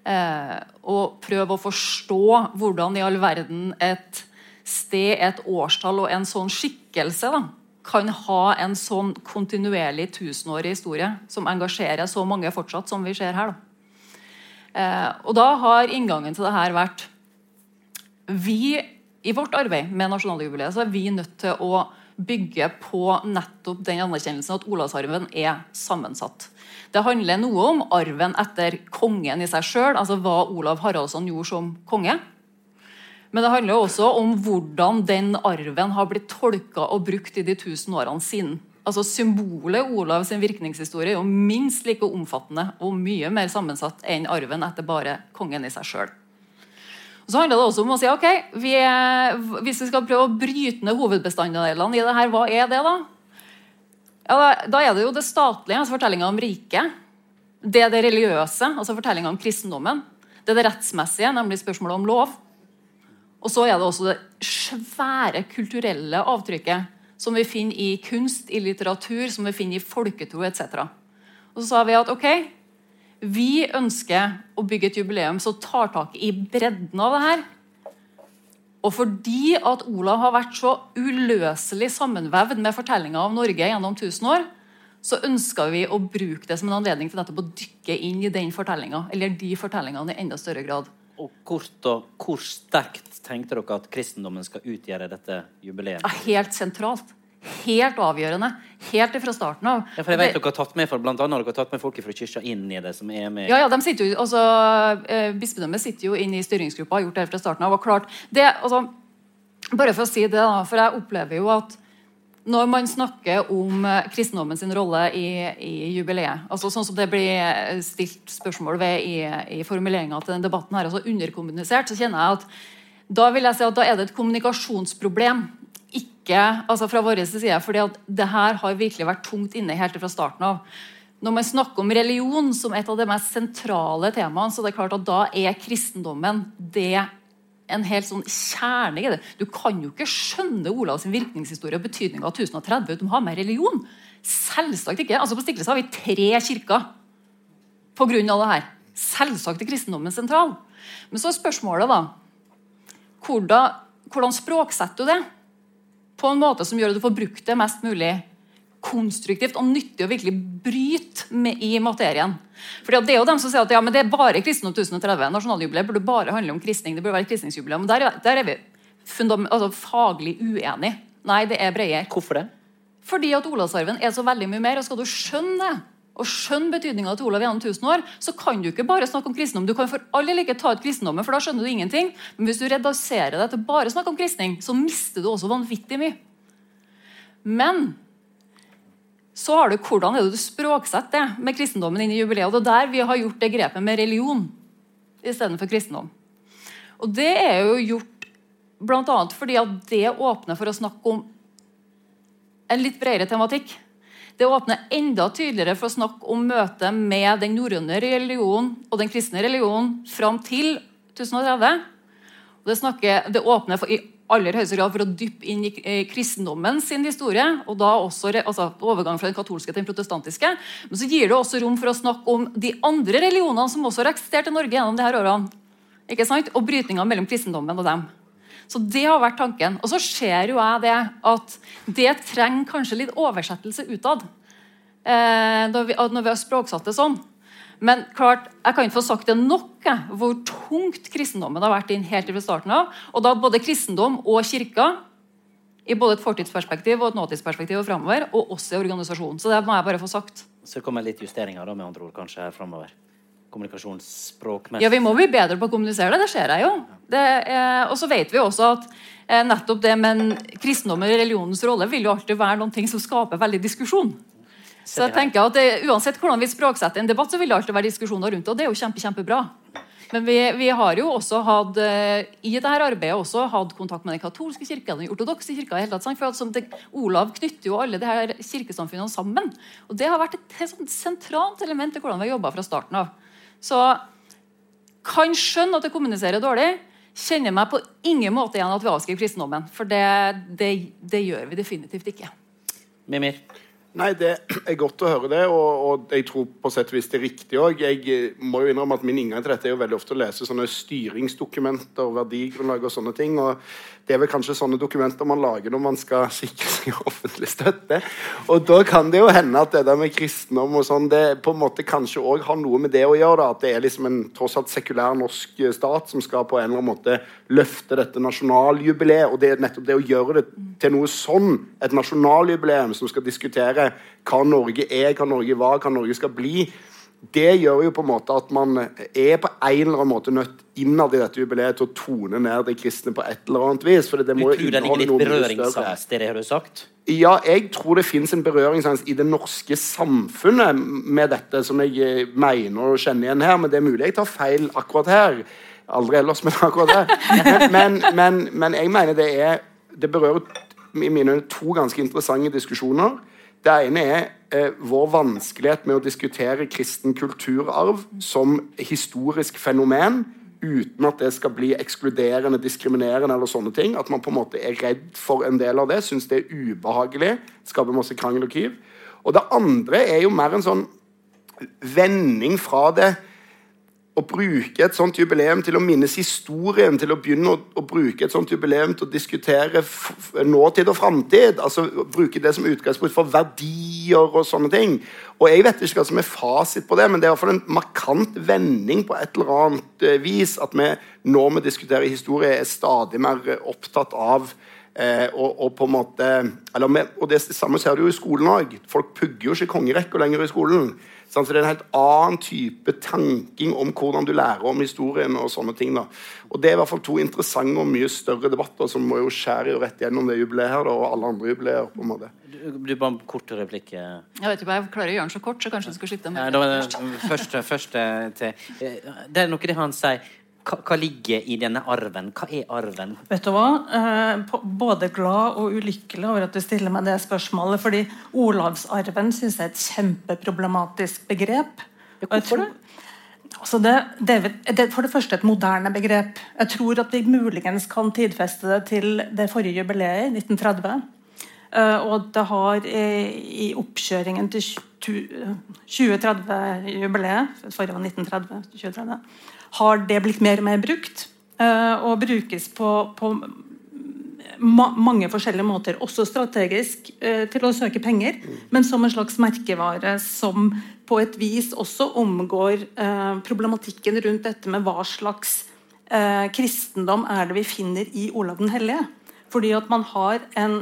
Eh, og prøve å forstå hvordan i all verden et sted, et årstall og en sånn skikkelse da, kan ha en sånn kontinuerlig tusenårig historie som engasjerer så mange fortsatt, som vi ser her. Da. Eh, og da har inngangen til det her vært vi, I vårt arbeid med nasjonaljubileet så er vi nødt til å bygge på nettopp den anerkjennelsen at Olavsarven er sammensatt. Det handler noe om arven etter kongen i seg sjøl, altså hva Olav Haraldsson gjorde som konge. Men det handler også om hvordan den arven har blitt tolka og brukt i de tusen årene siden. Altså Symbolet Olav sin virkningshistorie er jo minst like omfattende og mye mer sammensatt enn arven etter bare kongen i seg sjøl. Og så handler det også om å si ok, vi er, hvis vi skal prøve å bryte ned hovedbestanddelene i det her, hva er det, da? Ja, da, er det jo det statlige, altså fortellinga om riket. Det er det religiøse, altså fortellinga om kristendommen. Det er det rettsmessige, nemlig spørsmålet om lov. Og så er det også det svære kulturelle avtrykket som vi finner i kunst, i litteratur, som vi finner i folketro etc. Og så sa vi at ok, vi ønsker å bygge et jubileum som tar tak i bredden av det her. Og fordi at Olav har vært så uløselig sammenvevd med fortellinga om Norge gjennom tusen år, så ønska vi å bruke det som en anledning til nettopp å dykke inn i den fortellinga, eller de fortellingene i enda større grad. Og kort og hvor sterkt tenkte dere at kristendommen skal utgjøre dette jubileet? Ja, helt sentralt. Helt avgjørende. Helt fra starten av. Ja, for jeg vet det- dere har tatt med for, blant annet, dere har tatt med folk fra kyrkja inn i det, som er med Ja, ja, de sitter jo, altså, eh, Bispedømmet sitter jo inne i styringsgruppa og har gjort det helt fra starten av. og klart, det, altså, Bare for å si det, da, for jeg opplever jo at når man snakker om eh, kristendommen sin rolle i, i jubileet, altså sånn som det blir eh, stilt spørsmål ved i, i formuleringa til den debatten, her, altså underkommunisert, så kjenner jeg at da vil jeg si at da er det et kommunikasjonsproblem. Ikke altså fra vår side, at det her har virkelig vært tungt inne helt fra starten av. Når man snakker om religion som et av de mest sentrale temaene, så det er klart at da er kristendommen det en helt sånn kjerne i det. Du kan jo ikke skjønne Olavs virkningshistorie og betydninga av 1030 uten å ha med religion. Selvsagt ikke. Altså På Stiklestad har vi tre kirker pga. det her. Selvsagt er kristendommen sentral. Men så er spørsmålet, da hvordan, hvordan språksetter du det? På en måte som gjør at du får brukt det mest mulig konstruktivt og nyttig å virkelig bryte med, i materien. Fordi Det er jo dem som sier at ja, men det er bare kristendom 1030. Nasjonaljubileet burde bare handle om kristning. det burde være kristningsjubileum. Men der, er- der er vi altså, faglig uenige. Nei, det er bredere. Hvorfor det? Fordi at Olavsarven er så veldig mye mer. og Skal du skjønne det, og skjønne betydninga til Olav gjennom 1000 år, så kan du ikke bare snakke om kristendom. Du kan for all del ikke ta ut kristendommen, for da skjønner du ingenting. Men hvis du reduserer deg til bare å snakke om kristning, så mister du også vanvittig mye. Men så har du hvordan er det du språksetter det med kristendommen inn i jubileet. Og det er der vi har gjort det grepet med religion istedenfor kristendom. Og det er jo gjort bl.a. fordi at det åpner for å snakke om en litt bredere tematikk. Det åpner enda tydeligere for å snakke om møtet med den norrøne religionen og den kristne religionen fram til 1030. Det, snakker, det åpner for, i aller høyeste grad for å dyppe inn i eh, kristendommen sin historie. og da også altså, Overgang fra den katolske til den protestantiske. Men så gir det også rom for å snakke om de andre religionene som også har eksistert i Norge gjennom disse årene. Ikke sant? Og brytninga mellom kristendommen og dem. Så det har vært tanken. Og så ser jo jeg det at det trenger kanskje litt oversettelse utad. Eh, når, vi, når vi har språksatt det sånn. Men klart, jeg kan ikke få sagt det nok hvor tungt kristendommen har vært inn helt fra starten av. Og da både kristendom og kirka i både et fortidsperspektiv og et nåtidsperspektiv og fremover, og også i organisasjonen. Så det må jeg bare få sagt. Så det kommer litt justeringer da, med andre ord, kanskje her fremover? Kommunikasjonsspråkmessig? Ja, vi må bli bedre på å kommunisere det. Det ser jeg jo. og så vet vi også at eh, nettopp det med kristendommen og religionens rolle vil jo alltid være noen ting som skaper veldig diskusjon. Så jeg tenker at det, Uansett hvordan vi språksetter en debatt, så vil det alltid være diskusjoner rundt det. Og det er jo kjempe, kjempebra. Men vi, vi, har jo også hatt eh, i dette arbeidet også hatt kontakt med den katolske kirka den ortodokse kirka. hele tatt, for at, det, Olav knytter jo alle de her kirkesamfunnene sammen. Og Det har vært et, et sånn sentralt element i hvordan vi har jobba fra starten av. Så kan skjønne at jeg kommuniserer dårlig. Kjenner meg på ingen måte igjen at vi avskriver kristendommen. For det, det, det gjør vi definitivt ikke. Mimir? Nei, Det er godt å høre det, og, og jeg tror på sett og vis det er riktig òg. Jeg må jo innrømme at min inngang til dette er jo veldig ofte å lese sånne styringsdokumenter, verdigrunnlag og sånne ting. og det er vel kanskje sånne dokumenter man lager når man skal sikre seg offentlig støtte. Og da kan det jo hende at det der med kristendom og sånn, det på en måte kanskje òg har noe med det å gjøre. da, At det er liksom en tross alt sekulær norsk stat som skal på en eller annen måte løfte dette nasjonaljubileet. Og det er nettopp det å gjøre det til noe sånn, et nasjonaljubileum som skal diskutere hva Norge er, hva Norge var, hva Norge skal bli det gjør jo på en måte at man er på en eller annen måte nødt innad i dette jubileet til å tone ned det kristne på et eller annet vis. For det må du tror det ligger litt berøringsangst i det, har du sagt? Ja, jeg tror det fins en berøringsangst i det norske samfunnet med dette, som jeg eh, mener å kjenne igjen her. Men det er mulig jeg tar feil akkurat her. Aldri ellers, men akkurat her. Men, [LAUGHS] men, men, men jeg mener det er Det berører i mine to ganske interessante diskusjoner. Det ene er eh, vår vanskelighet med å diskutere kristen kulturarv som historisk fenomen uten at det skal bli ekskluderende, diskriminerende eller sånne ting. At man på en måte er redd for en del av det, syns det er ubehagelig. Skaper masse krangel og kiv. Og det andre er jo mer en sånn vending fra det å bruke et sånt jubileum til å minnes historien, til å begynne å, å bruke et sånt jubileum til å diskutere nåtid og framtid. Altså bruke det som utgangspunkt for verdier og sånne ting. Og Jeg vet ikke hva som er fasit på det, men det er i hvert fall en markant vending på et eller annet eh, vis at vi når vi diskuterer historie, er stadig mer opptatt av Eh, og, og, på en måte med, og Det samme ser du jo i skolen òg. Folk pugger jo ikke kongerekka lenger i skolen. Så det er en helt annen type tanking om hvordan du lærer om historien. og sånne ting da. Og Det er i hvert fall to interessante og mye større debatter som må jo skjære jo rett gjennom det jubileet her da, og alle andre jubileer. på en måte. Du, du bare en kort replikk. Jeg vet ikke jeg klarer å gjøre den så kort, så kanskje du skal slippe den. Ja, da, første, første til. Det er noe det han sier hva, hva, ligger i denne arven? Hva er arven? Vet du hva? Eh, både glad og ulykkelig over at du stiller meg det spørsmålet. fordi Olavsarven syns jeg er et kjempeproblematisk begrep. Ja, hvorfor det? Altså det, det, er for det første et moderne begrep. Jeg tror at vi muligens kan tidfeste det til det forrige jubileet, 1930. Uh, eh, og det har i, i oppkjøringen til 2030-jubileet Forrige var 1930. 2030 har det blitt mer og mer brukt. Eh, og brukes på, på ma mange forskjellige måter, også strategisk eh, til å søke penger, men som en slags merkevare som på et vis også omgår eh, problematikken rundt dette med hva slags kristendom er det vi finner i Olav den hellige. Fordi at man har en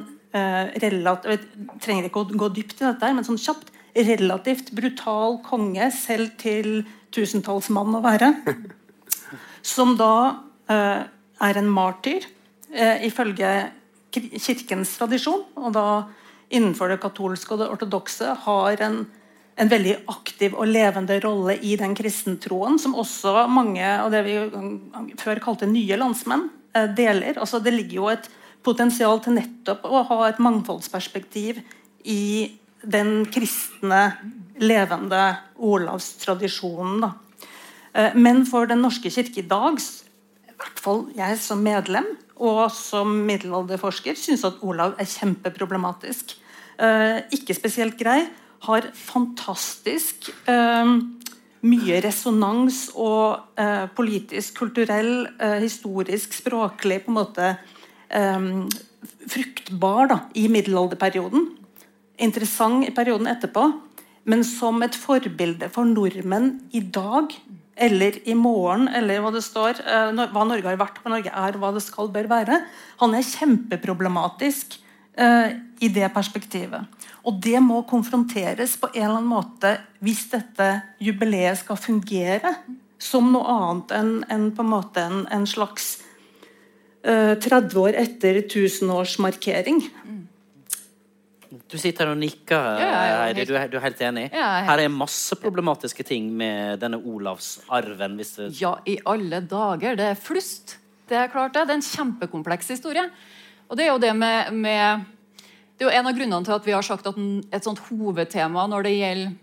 relativt trenger ikke å gå dypt i dette, men sånn kjapt relativt brutal konge, selv til tusentallsmann å være [LAUGHS] som da eh, er en martyr eh, ifølge kirkens tradisjon, og da innenfor det katolske og det ortodokse har en, en veldig aktiv og levende rolle i den kristentroen, som også mange av det vi før kalte nye landsmenn, eh, deler. Altså, det ligger jo et potensial til nettopp å ha et mangfoldsperspektiv i den kristne, levende Olavstradisjonen. da. Eh, men for Den norske kirke i dag i hvert fall jeg som medlem og som middelalderforsker syns at Olav er kjempeproblematisk. Eh, ikke spesielt grei. Har fantastisk eh, mye resonans og eh, politisk, kulturell, historisk, språklig på en måte fruktbar da, i middelalderperioden. Interessant i perioden etterpå. Men som et forbilde for nordmenn i dag eller i morgen, eller hva det står, eh, hva Norge har vært, hva Norge er, hva det skal bør være. Han er kjempeproblematisk eh, i det perspektivet. Og det må konfronteres på en eller annen måte hvis dette jubileet skal fungere som noe annet enn en, på en måte en, en slags eh, 30 år etter tusenårsmarkering. Du sitter her og nikker, Ja, Heidi. helt- Du, er, du er helt enig? Ja, er helt- Her er masse problematiske ting med denne Olavsarven. Hvis det... Ja, i alle dager. Det er flust. Det er klart det. Det er en kjempekompleks historie. Og det er jo det med, med Det er jo en av grunnene til at vi har sagt at et sånt hovedtema når det gjelder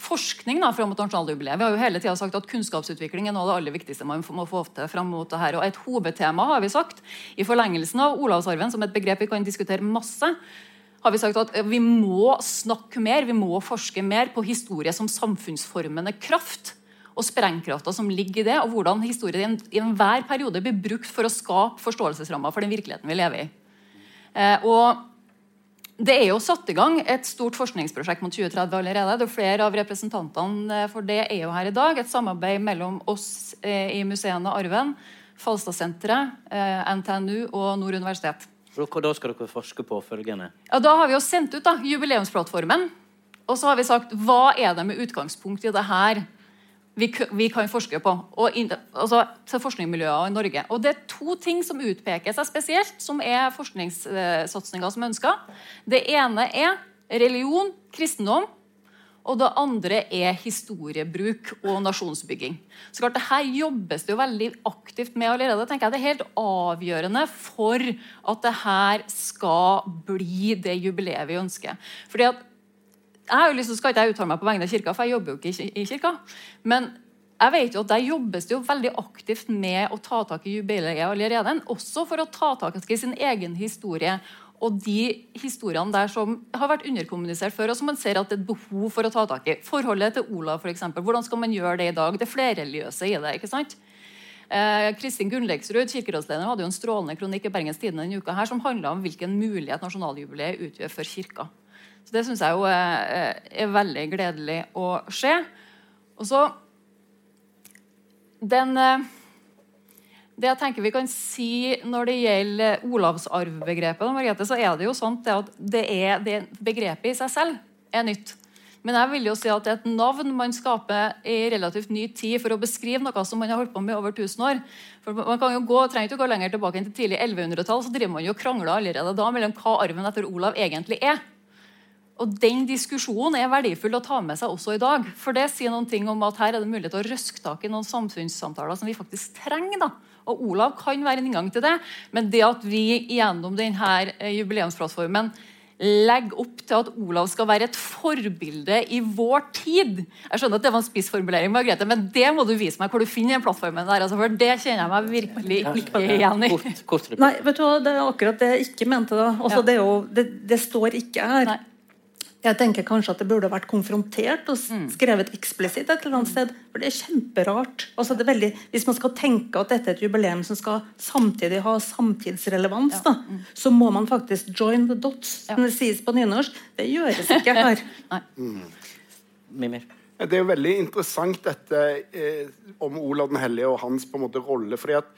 forskning da, fram mot nasjonaljubileet. Vi har jo hele tida sagt at kunnskapsutvikling er noe av det aller viktigste man må få til fram mot det her. Og et hovedtema har vi sagt i forlengelsen av Olavsarven, som et begrep vi kan diskutere masse, har vi sagt at vi må snakke mer, vi må forske mer på historie som samfunnsformende kraft. Og sprengkrafta som ligger i det, og hvordan historien i enhver periode blir brukt for å skape forståelsesrammer for den virkeligheten vi lever i. Eh, og det er jo satt i gang et stort forskningsprosjekt mot 2030 allerede. Det er flere av representantene for det er jo her i dag. Et samarbeid mellom oss eh, i museene Arven, Falstadsenteret, eh, NTNU og Nord universitet. For Da skal dere forske på følgende. Ja, Da har vi jo sendt ut da, jubileumsplattformen. Og så har vi sagt hva er det med utgangspunkt i det her vi, vi kan forske på. Og in, altså, til forskningsmiljøer i Norge. Og det er to ting som utpeker seg spesielt, som er forskningssatsinger som ønsker. Det ene er religion, kristendom. Og det andre er historiebruk og nasjonsbygging. Så klart, det her jobbes det jo veldig aktivt med allerede. tenker jeg Det er helt avgjørende for at det her skal bli det jubileet vi ønsker. Fordi at jeg har jo til, skal ikke jeg uttale meg på vegne av kirka, for jeg jobber jo ikke i kirka. Men jeg vet jo at der jobbes det jo veldig aktivt med å ta tak i jubileet allerede. Også for å ta tak i sin egen historie og de historiene der som har vært underkommunisert før, og som man ser at det er et behov for å ta tak i. Forholdet til Olav, f.eks. Hvordan skal man gjøre det i dag? Det flerreligiøse i det. ikke sant? Eh, Kristin Gunnleksrud, kirkerådsleder, hadde jo en strålende kronikk i Bergens Tidende denne uka her, som handla om hvilken mulighet nasjonaljubileet utgjør for kirka. Så Det syns jeg jo er, er veldig gledelig å se. Og så den eh, Det jeg tenker vi kan si når det gjelder Olavsarvbegrepet, Margrethe, så er det jo sånn at det, er, det begrepet i seg selv er nytt. Men jeg vil jo si at det er et navn man skaper i relativt ny tid for å beskrive noe som man har holdt på med i over 1000 år. For man kan jo gå, trenger ikke å gå lenger tilbake enn til tidlig 1100-tall, så driver man jo og krangler allerede da mellom hva arven etter Olav egentlig er. Og Den diskusjonen er verdifull å ta med seg også i dag. For det sier noen ting om at her er det mulighet til å røske tak i noen samfunnssamtaler som vi faktisk trenger. da. Og Olav kan være en inngang til det, men det at vi gjennom denne jubileumsplattformen legger opp til at Olav skal være et forbilde i vår tid Jeg skjønner at det var en spissformulering, Margrethe, men det må du vise meg hvor du finner den plattformen der. Altså, for det kjenner jeg meg virkelig ikke igjen i. Kort, kort. Nei, vet du hva, det er akkurat det jeg ikke mente. da. Altså, Ja. det, er jo, det, det står ikke her. Nei. Jeg tenker kanskje at det burde vært konfrontert og skrevet eksplisitt et eller annet sted. For det er kjemperart. Altså, det er veldig, hvis man skal tenke at dette er et jubileum som skal samtidig ha samtidsrelevans, da, så må man faktisk join the dots, som det sies på nynorsk. Det gjøres ikke her. [LAUGHS] Mimir. Det er jo veldig interessant dette eh, om Olav den hellige og hans på en måte rolle. fordi at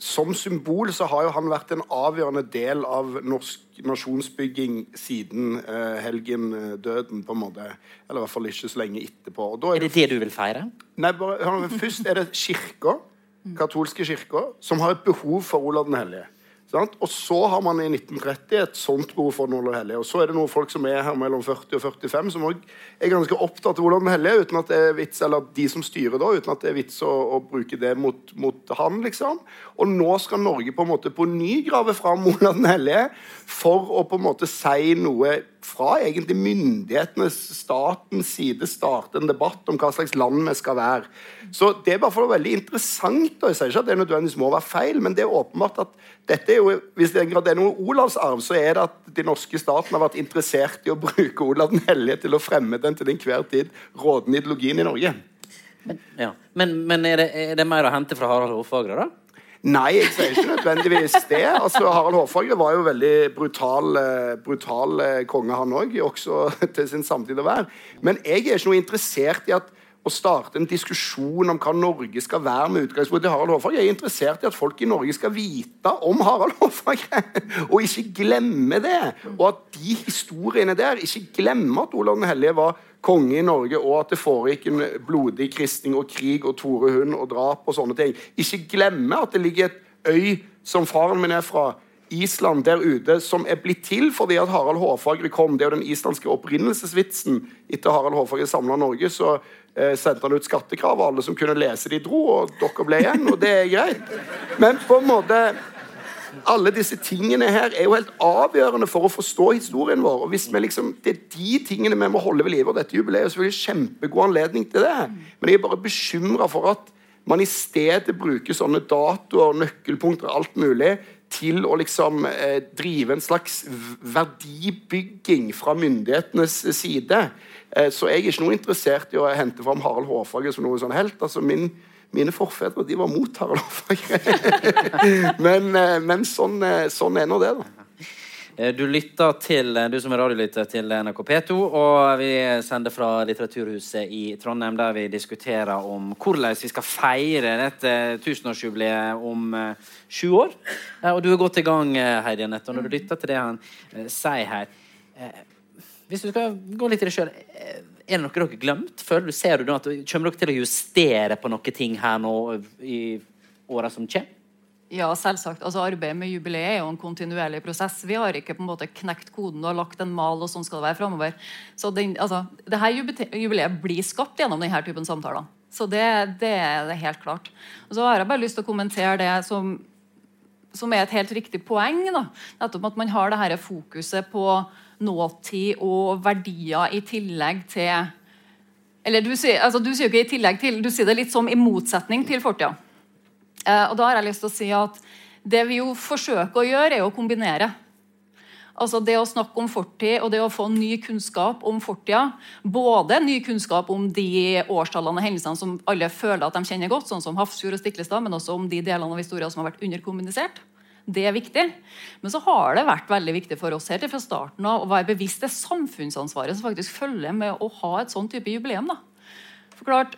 som symbol så har jo han vært en avgjørende del av norsk nasjonsbygging siden eh, helgendøden, på en måte. Eller i hvert fall ikke så lenge etterpå. Og da Er det det du vil feire? Nei, bare, Først er det kirka, katolske kirka, som har et behov for Olav den hellige. Sant? Og så har man i 1930 et sånt behov for Olav og hellige. Og så er det noen folk som er her mellom 40 og 45, som òg er ganske opptatt av hvordan den hellige, uten at det er vits, eller de som styrer da, uten at det er vits å, å bruke det mot, mot han, liksom. Og nå skal Norge på en måte på ny grave fram Olav den hellige for å på en måte si noe fra egentlig myndighetenes, statens side, starte en debatt om hva slags land vi skal være. Så det er bare for det veldig interessant. og Jeg sier ikke at det nødvendigvis må være feil, men det er åpenbart at dette er jo, hvis det er noe Olavsarv, så er det at de norske staten har vært interessert i å bruke Olav den hellige til å fremme den til enhver tid rådende ideologien i Norge. Men, ja. men, men er, det, er, det, mer å hente fra Harald Hårfagre, da? Nei, jeg sier ikke nødvendigvis det. Altså, Harald Hårfagre var jo veldig brutal, eh, brutal eh, konge, han òg, også [LAUGHS] til sin samtid å være. Men jeg er ikke noe interessert i at å starte en diskusjon om hva Norge skal være med utgangspunkt i Harald Hårfagre. Jeg er interessert i at folk i Norge skal vite om Harald Hårfagre, og ikke glemme det. Og at de historiene der ikke glemmer at Olav den hellige var konge i Norge, og at det foregikk en blodig kristning og krig og Tore Hund og drap og sånne ting. Ikke glemme at det ligger et øy som faren min er fra, Island der ute, som er blitt til fordi at Harald Hårfagre kom. Det er jo den islandske opprinnelsesvitsen. Etter Harald Hårfagre samla Norge, så sendte han ut skattekrav, og alle som kunne lese, de dro, og dere ble igjen, og det er greit. Men på en måte alle disse tingene her er jo helt avgjørende for å forstå historien vår. og hvis vi liksom, Det er de tingene vi må holde ved live. og Dette jubileet er selvfølgelig kjempegod anledning til det. Men jeg er bare bekymra for at man i stedet bruker sånne datoer, nøkkelpunkter, alt mulig til å liksom eh, drive en slags verdibygging fra myndighetenes side. Eh, så jeg er ikke noe interessert i å hente fram Harald Hårfagre som noe sånn helt. altså min mine forfedre de var mot Harald Hårfagre. [LAUGHS] men, eh, men sånn, eh, sånn, er nå det, da. Eh, du lytter til, du som er radiolytter til NRK P2, og vi sender fra Litteraturhuset i Trondheim, der vi diskuterer om hvordan vi skal feire dette tusenårsjubileet om sju år. Og du er godt i gang, Heidi Anette, når du lytter til det han sier her Hvis du skal gå litt i det sjøl er det noe dere har glemt? Føler du, ser du at Kommer dere til å justere på noen ting her nå i åra som kommer? Ja, selvsagt. Altså, arbeidet med jubileet er jo en kontinuerlig prosess. Vi har ikke på en måte knekt koden og lagt en mal, og sånn skal det være framover. Så den, altså, det her jubileet blir skapt gjennom denne typen samtaler. Så det, det er helt klart. Og så har jeg bare lyst til å kommentere det som, som er et helt riktig poeng. Da. Nettopp at man har det her fokuset på nåtid og verdier i tillegg til Eller du sier, altså, du sier ikke i tillegg til, du sier det litt som i motsetning til fortida. Eh, og da har jeg lyst til å si at det vi jo forsøker å gjøre, er å kombinere. Altså Det å snakke om fortid og det å få ny kunnskap om fortida. Både ny kunnskap om de årstallene og hendelsene som alle føler at de kjenner godt, sånn som Hafrsfjord og Stiklestad, men også om de delene av historien som har vært underkommunisert. Det er viktig. Men så har det vært veldig viktig for oss her fra starten av å være bevisst det samfunnsansvaret som faktisk følger med å ha et sånn type jubileum. da. For klart,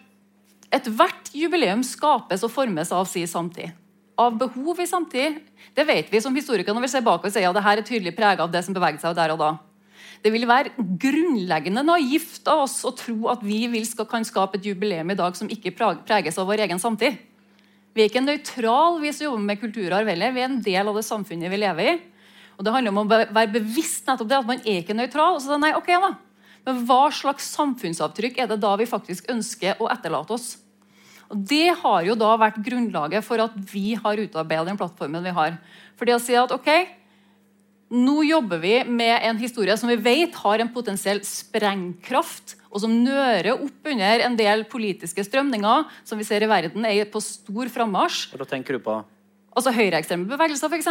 Ethvert jubileum skapes og formes av sin samtid. Av behov i samtid. Det vet vi som historikere når vi ser bakover sier at det her er tydelig preget av det som beveget seg der og da. Det vil være grunnleggende naivt av oss å tro at vi vil skal, kan skape et jubileum i dag som ikke preges av vår egen samtid. Vi er ikke nøytrale, vi som jobber med kulturarv. Vi er en del av det samfunnet vi lever i. Og Det handler om å være bevisst nettopp det, at man er ikke nøytral. Og så nei, ok da. Men hva slags samfunnsavtrykk er det da vi faktisk ønsker å etterlate oss? Og Det har jo da vært grunnlaget for at vi har utarbeidet den plattformen vi har. For det å si at ok, nå jobber vi med en historie som vi vet har en potensiell sprengkraft og som nører opp under en del politiske strømninger som vi ser i verden er på stor frammarsj. Og da tenker du på? Altså Høyreekstreme bevegelser, f.eks.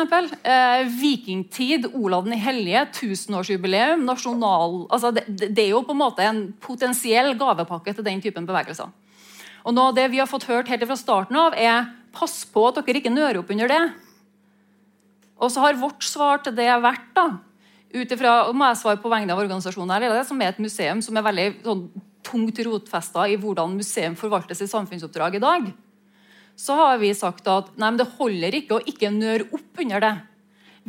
Eh, vikingtid, Olav den hellige, tusenårsjubileum, nasjonal altså det, det, er jo på en måte en potensiell gavepakke til den typen bevegelser. Og av det vi har fått hørt helt fra starten av, er pass på at dere ikke nører opp under det. Og så har vårt svar til det vært da, ut ifra, må jeg svare på vegne av organisasjonen her, det som er et museum som er veldig sånn, tungt rotfesta i hvordan museum forvalter sitt samfunnsoppdrag i dag, så har vi sagt at nei, det holder ikke å ikke nøre opp under det.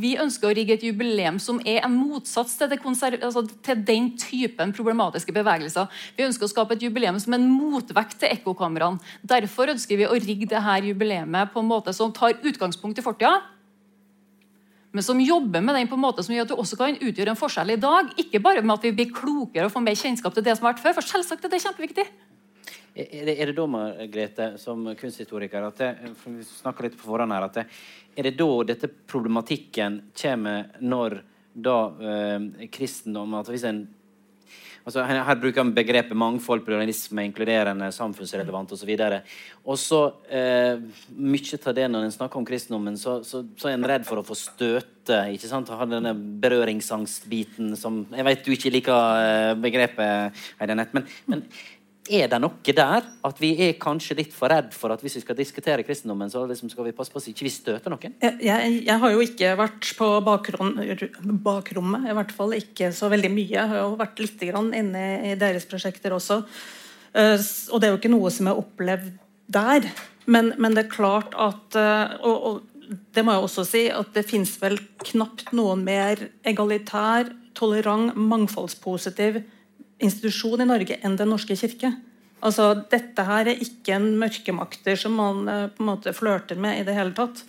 Vi ønsker å rigge et jubileum som er en motsats til, altså til, den typen problematiske bevegelser. Vi ønsker å skape et jubileum som en motvekt til ekkokameraene. Derfor ønsker vi å rigge dette jubileet på en måte som tar utgangspunkt i fortida, men som jobber med den på en måte som gjør at du også kan utgjøre en forskjell i dag. Ikke bare med at vi blir klokere og får mer kjennskap til det som har vært før. for selvsagt er det kjempeviktig. Er det, er det da, Margrethe, som kunsthistoriker, at det, vi litt på forhånd her, at det, er det da dette problematikken kommer når da eh, kristendom at hvis en altså her, bruker han begrepet mangfold, pluralisme, inkluderende, samfunnsrelevant osv. Og så eh, Mye av det når en snakker om kristendommen, så, så, så, er en redd for å få støte. ikke sant? Ha denne berøringsangstbiten som Jeg vet du ikke liker eh, begrepet, Heidenett, men, men er det noe der at vi er kanskje litt for redd for at hvis vi skal diskutere kristendommen, så liksom skal vi passe på vi ikke støter noen? Jeg, jeg, har jo ikke vært på bakrom, bakrommet, i hvert fall ikke så veldig mye. Jeg har jo vært litt inne i deres prosjekter også. Eh, og det er jo ikke noe som har opplevd der. Men, men det er klart at eh, og, og det må jeg også si, at det fins vel knapt noen mer egalitær, tolerant, mangfoldspositiv institusjon i Norge enn Den norske kirke. Altså, Dette her er ikke en mørkemakter som man uh, på en måte flørter med i det hele tatt.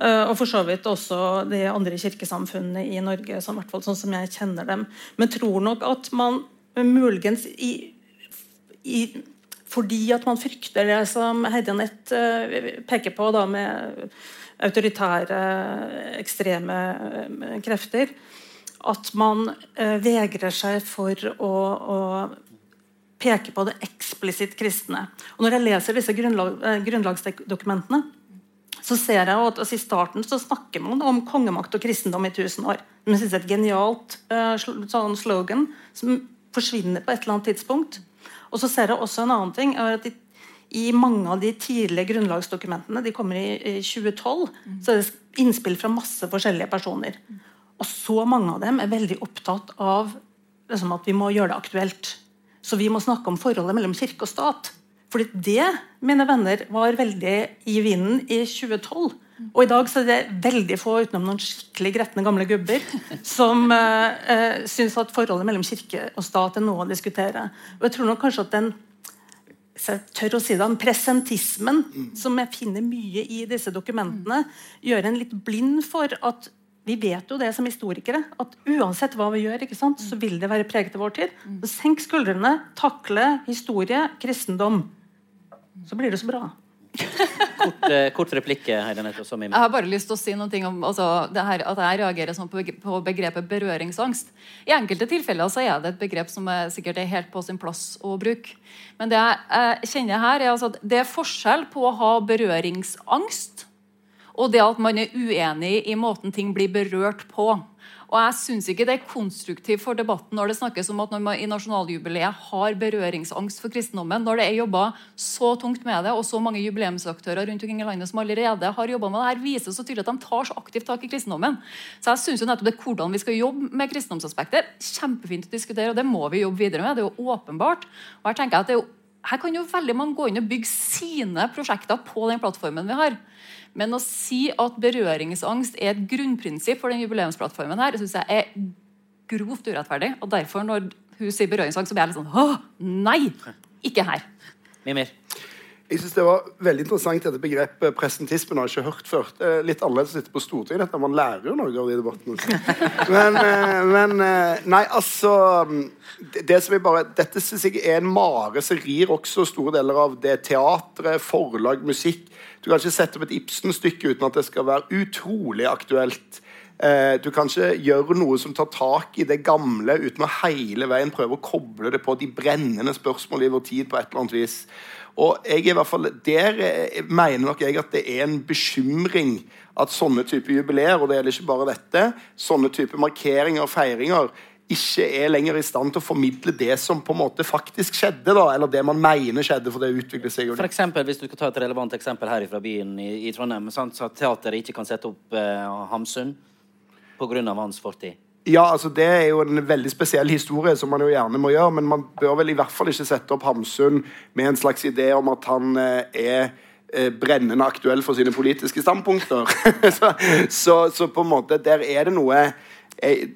Uh, og for så vidt også de andre kirkesamfunnene i Norge, som, hvert fall sånn som jeg kjenner dem. Men tror nok at man muligens i, i, fordi at man frykter det som Heidi Anette uh, peker på, da, med autoritære, ekstreme krefter, at man eh, vegrer seg for å, å, peke på det eksplisitt kristne. Og Når jeg leser disse grunnlag, eh, grunnlagsdokumentene, så ser jeg at altså, I starten så snakker man om kongemakt og kristendom i 1000 år. Men det er et genialt eh, sånn slogan som forsvinner på et eller annet tidspunkt. Og så ser jeg også en annen ting. at i, i mange av de tidlige grunnlagsdokumentene de kommer i, i 2012, så er det innspill fra masse forskjellige personer. Og så mange av dem er veldig opptatt av liksom, at vi må gjøre det aktuelt. Så vi må snakke om forholdet mellom kirke og stat. Fordi det, mine venner, var veldig i vinden i 2012. Og i dag så er det veldig få, utenom noen skikkelig gretne gamle gubber, som [LAUGHS] uh, uh, syns at forholdet mellom kirke og stat er noe å diskutere. Og jeg tror nok kanskje at den jeg tør å si det, den presentismen som jeg finner mye i disse dokumentene, gjør en litt blind for at vi vet jo det som historikere, at uansett hva vi gjør, sant, så vil det være preget av vår tid. Så senk skuldrene, takle historie, kristendom. Så blir det så bra. kort, eh, kort replikk, Heidenette. Jeg har bare lyst til å si noe om altså, her, at jeg reagerer sånn på, på, begrepet berøringsangst. I enkelte tilfeller så er det et begrep som er, sikkert er helt på sin plass å bruke. Men det jeg, jeg kjenner her, er altså at det er forskjell på å ha berøringsangst og det at man er uenig i måten ting blir berørt på. Og jeg syns ikke det er konstruktivt for debatten når det snakkes om at når man i nasjonaljubileet har berøringsangst for kristendommen, når det er jobba så tungt med det, og så mange jubileumsaktører rundt omkring i landet som allerede har jobba med det her, viser så tydelig at de tar så aktivt tak i kristendommen. Så jeg syns nettopp det hvordan vi skal jobbe med kristendomsaspekter, kjempefint å diskutere, og det må vi jobbe videre med. Det er jo åpenbart. Og her tenker jeg at det er jo her kan jo veldig mange gå inn og bygge sine prosjekter på den plattformen vi har. Men å si at berøringsangst er et grunnprinsipp for den jubileumsplattformen, her, synes jeg er grovt urettferdig. Og derfor, når hun sier berøringsangst, så blir jeg litt sånn Å, nei! Ikke her. Mimir. Jeg synes Det var veldig interessant dette begrepet presentismen. har jeg ikke hørt før. Litt annerledes å sitte på Stortinget. Dette. Man lærer jo noe av de debattene. Men, eh, men, eh, Nei, altså det som jeg bare, Dette synes jeg er en mare som rir også store deler av det teatret, forlag, musikk. Du kan ikke sette opp et Ibsen-stykke uten at det skal være utrolig aktuelt. Eh, du kan ikke gjøre noe som tar tak i det gamle uten å hele veien prøve å koble det på de brennende spørsmålene i vår tid. på et eller annet vis. Og jeg i hvert fall, Der eh, mener nok jeg at det er en bekymring at sånne typer jubileer, og det gjelder ikke bare dette, sånne typer markeringer og feiringer ikke er lenger i stand til å formidle det som på en måte faktisk skjedde. da, Eller det man mener skjedde. for det utvikler seg. For eksempel, hvis du skal ta et relevant eksempel her fra byen i, i Trondheim. Sant, så at teateret ikke kan sette opp eh, Hamsun pga. hans fortid. Ja, altså Det er jo en veldig spesiell historie som man jo gjerne må gjøre. Men man bør vel i hvert fall ikke sette opp Hamsun med en slags idé om at han eh, er eh, brennende aktuell for sine politiske standpunkter. [LAUGHS] så, så, så, på en måte, der er det noe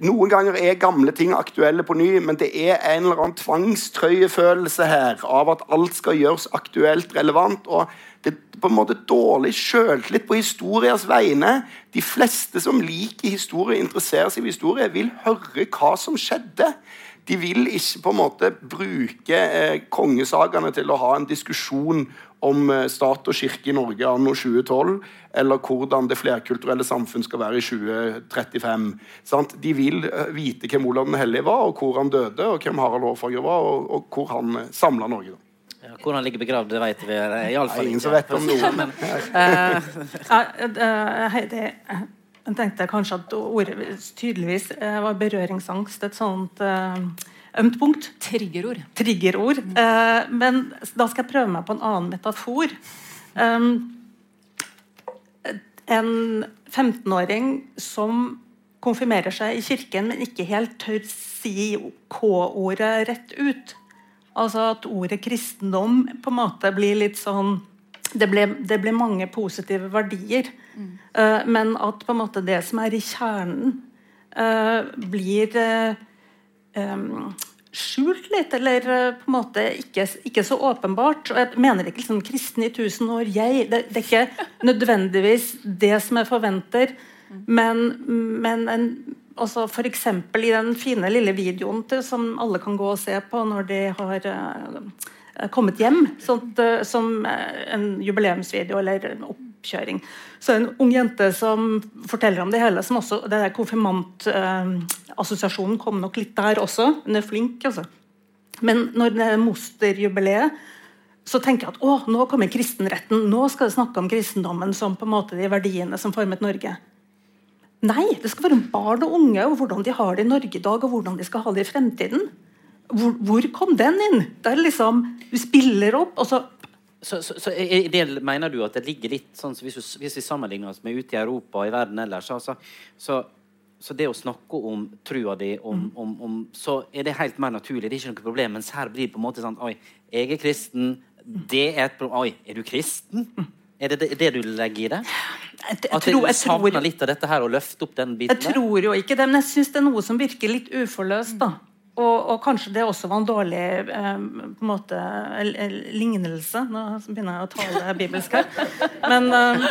noen ganger er gamle ting aktuelle på ny, men det er en eller annen tvangstrøyefølelse her av at alt skal gjøres aktuelt relevant. og Det er på en måte dårlig sjøltillit på historiers vegne. De fleste som liker historie, interesserer seg for historie, vil høre hva som skjedde. De vil ikke på en måte bruke eh, kongesagaene til å ha en diskusjon om eh, stat og kirke i Norge anno 2012, eller hvordan det flerkulturelle samfunn skal være i 2035. Sant? De vil eh, vite hvem Olav den hellige var, og hvor han døde, og hvem Harald Hårfagre var, og, og hvor han eh, samla Norge. Ja, hvor han ligger begravd, det vet vi iallfall Ingen som vet om noen. [LAUGHS] Men, uh, uh, Heidi, jeg tenkte kanskje at ordet tydeligvis eh, var berøringsangst et sånt eh, ømt punkt. Triggerord. Triggerord. Eh, men da skal jeg prøve meg på en annen metafor. En 15-åring som konfirmerer seg i kirken, men ikke helt tør si K-ordet rett ut. Altså at ordet kristendom på en måte blir litt sånn Det blir, det ble, mange positive verdier. Eh, men at på en måte det som er i kjernen, uh, blir uh, um, skjult litt, eller uh, på en måte ikke, ikke, så åpenbart. Og jeg mener ikke liksom kristen i tusen år, jeg. Det, det er ikke nødvendigvis det som jeg forventer, men, men en, altså F.eks. i den fine lille videoen til, som alle kan gå og se på når de har uh, kommet hjem, sånt, uh, som en jubileumsvideo eller en oppkjøring. Så en ung jente som forteller om det hele, som også det der Konfirmantassosiasjonen kom nok litt der også. Hun er flink, altså. Men når det er mosterjubileet, så tenker jeg at å, nå kommer kristenretten. Nå skal det snakke om kristendommen som på en måte de verdiene som formet Norge. Nei, det skal være barn og unge og hvordan de har det i Norge i dag, og hvordan de skal ha det i fremtiden. Hvor, hvor kom den inn? Det er liksom, Du spiller opp, og så så, så, så i det mener du at det ligger litt sånn så hvis, hvis, vi sammenligner oss med ute i Europa og i verden ellers, altså, så, så, det å snakke om trua di, om, mm. om, om, så er det helt mer naturlig. Det er ikke noe problem. Mens her blir det på en måte sånn Oi, jeg er kristen. Det er et problem. Oi, er du kristen? Er det, det det, du legger i det? At du savner litt av dette her og løfter opp den biten? Jeg tror jo ikke det, men jeg syns det er noe som virker litt uforløst. da. Og, og, kanskje det også var en dårlig eh, på en måte, lignelse. Nå begynner jeg å tale bibelsk her. Men, eh,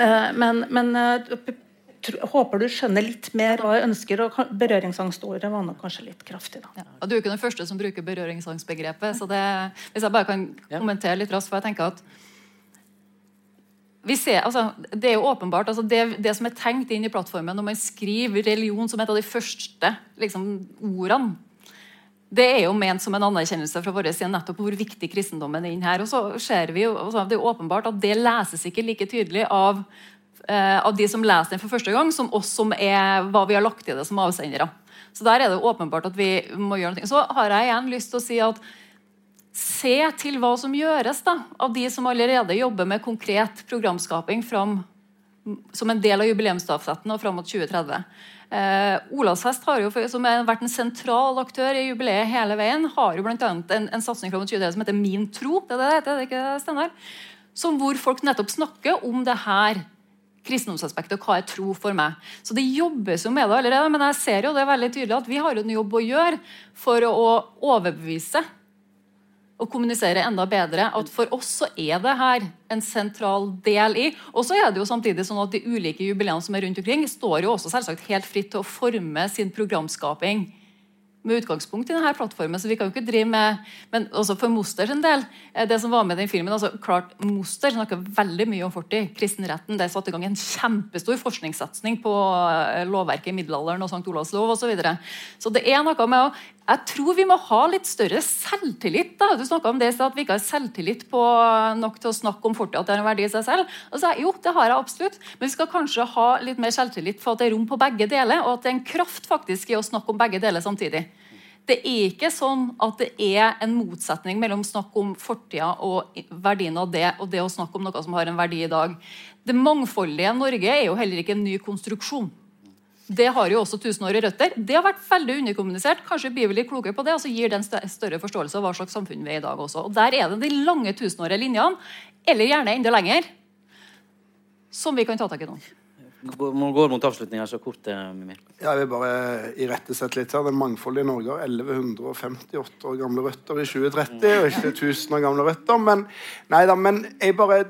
eh men, men tro, håper du skjønner litt mer hva jeg ønsker. og Berøringsangstordet var nok kanskje litt kraftig. da. Ja, du er ikke den første som bruker berøringsangstbegrepet. så det, Hvis jeg bare kan kommentere litt raskt, for jeg tenker at Ser, altså, det er jo åpenbart, altså det, det, som er tenkt inn i plattformen når man skriver religion som et av de første liksom, ordene, det er jo ment som en anerkjennelse fra vår side nettopp hvor viktig kristendommen er inn her. Og så ser vi jo, altså, Det er åpenbart at det leses ikke like tydelig av, eh, av de som leser den for første gang, som oss som er hva vi har lagt i det som avsendere. Så der er det åpenbart at vi må gjøre noe. Så har jeg igjen lyst til å si at se til hva som gjøres da, av de som allerede jobber med konkret programskaping fram, som en del av jubileumsstafetten og fram mot 2030. Eh, Olavshest jo, som har vært en sentral aktør i jubileet hele veien, har jo annet en, en satsing fram mot 2030 som heter Min tro. det er det, det, er ikke Steinar? Som hvor folk nettopp snakker om det her kristendomsaspektet og hva er tro for meg. Så det jobbes jo med det allerede, men jeg ser jo det veldig tydelig at vi har en jobb å gjøre for å overbevise og kommunisere enda bedre. At for oss så er det her en sentral del i. Og så er det jo samtidig sånn at de ulike jubileene som er rundt omkring, står jo også selvsagt helt fritt til å forme sin programskaping med utgangspunkt i denne plattformen. så vi kan jo ikke drive med, Men også for Moster sin del, eh, det som var med den filmen, altså klart Moster snakker veldig mye om fortid. Kristenretten. Det satte i gang en kjempestor forskningssatsing på eh, lovverket i middelalderen og St. Olavs lov osv. Så, videre. så det er noe med å jeg tror vi må ha litt større selvtillit. da. Du om det at vi ikke har selvtillit på nok til å snakke om fortid, at det har en verdi i seg selv. Altså, jo, det har jeg absolutt. Men vi skal kanskje ha litt mer selvtillit for at det er rom på begge deler, og at det er en kraft faktisk i å snakke om begge deler samtidig. Det er ikke sånn at det er en motsetning mellom snakk om fortida og verdien av det, og det å snakke om noe som har en verdi i dag. Det mangfoldige Norge er jo heller ikke en ny konstruksjon. Det har jo også tusenårige røtter. Det har vært veldig underkommunisert. Kanskje blir vi litt klokere på det, og så gir det en større forståelse av hva slags samfunn vi er i dag også. Og Der er det de lange tusenårige linjene, eller gjerne enda lenger, som vi kan ta tak i nå må gå mot avslutninga så kort. Mimir. Ja, Jeg vil bare irettesette litt her. Det mangfoldige Norge har 1158 år gamle røtter i 2030, og ikke 1000 år gamle røtter. Men, da, men jeg bare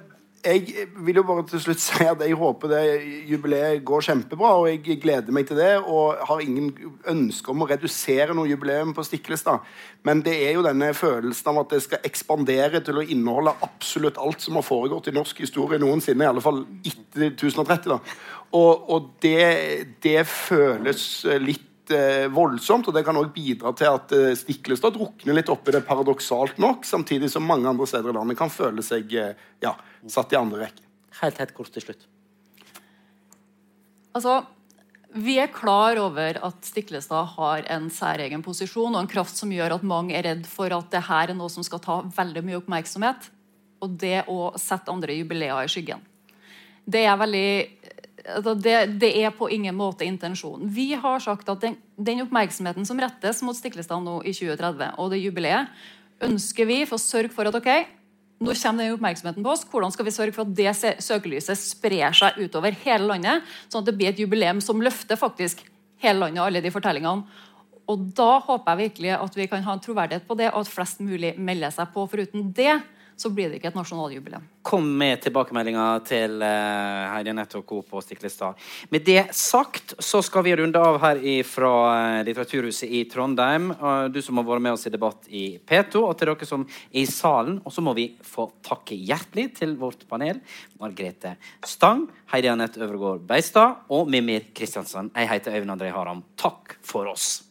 jeg vil jo bare til slutt si at jeg håper det jubileet går kjempebra. Og jeg gleder meg til det. Og har ingen ønske om å redusere noe jubileum på Stiklestad. Men det er jo denne følelsen av at det skal ekspandere til å inneholde absolutt alt som har foregått i norsk historie noensinne. I alle fall etter 1030. da. Og, og det, det føles litt eh, voldsomt, og det kan også bidra til at eh, Stiklestad drukner litt oppi det paradoksalt nok, samtidig som mange andre steder i landet kan føle seg eh, ja, satt i andre rekke. Helt, helt kort til slutt. Altså, vi er klar over at Stiklestad har en særegen posisjon og en kraft som gjør at mange er redd for at det her er noe som skal ta veldig mye oppmerksomhet. Og det å sette andre jubileer i skyggen. Det er veldig altså det, det, er på ingen måte intensjonen. Vi har sagt at den, den oppmerksomheten som rettes mot Stiklestad nå i 2030, og det jubileet, ønsker vi for å sørge for at ok, nå kommer den oppmerksomheten på oss. Hvordan skal vi sørge for at det søkelyset sprer seg utover hele landet, sånn at det blir et jubileum som løfter faktisk hele landet og alle de fortellingene. Og Da håper jeg virkelig at vi kan ha en troverdighet på det, og at flest mulig melder seg på. Foruten det så blir det ikke et nasjonaljubileum. Kom med tilbakemeldinger til uh, Heidi Anette og co. på Stiklestad. Med det sagt så skal vi runde av her fra uh, Litteraturhuset i Trondheim. Uh, du som har vært med oss i debatt i P2, og til dere som er i salen. Og så må vi få takke hjertelig til vårt panel. Margrethe Stang, Heidi Anette Øvregård Beistad og Mimir Kristiansen. Jeg heter Øyvind André Haram. Takk for oss.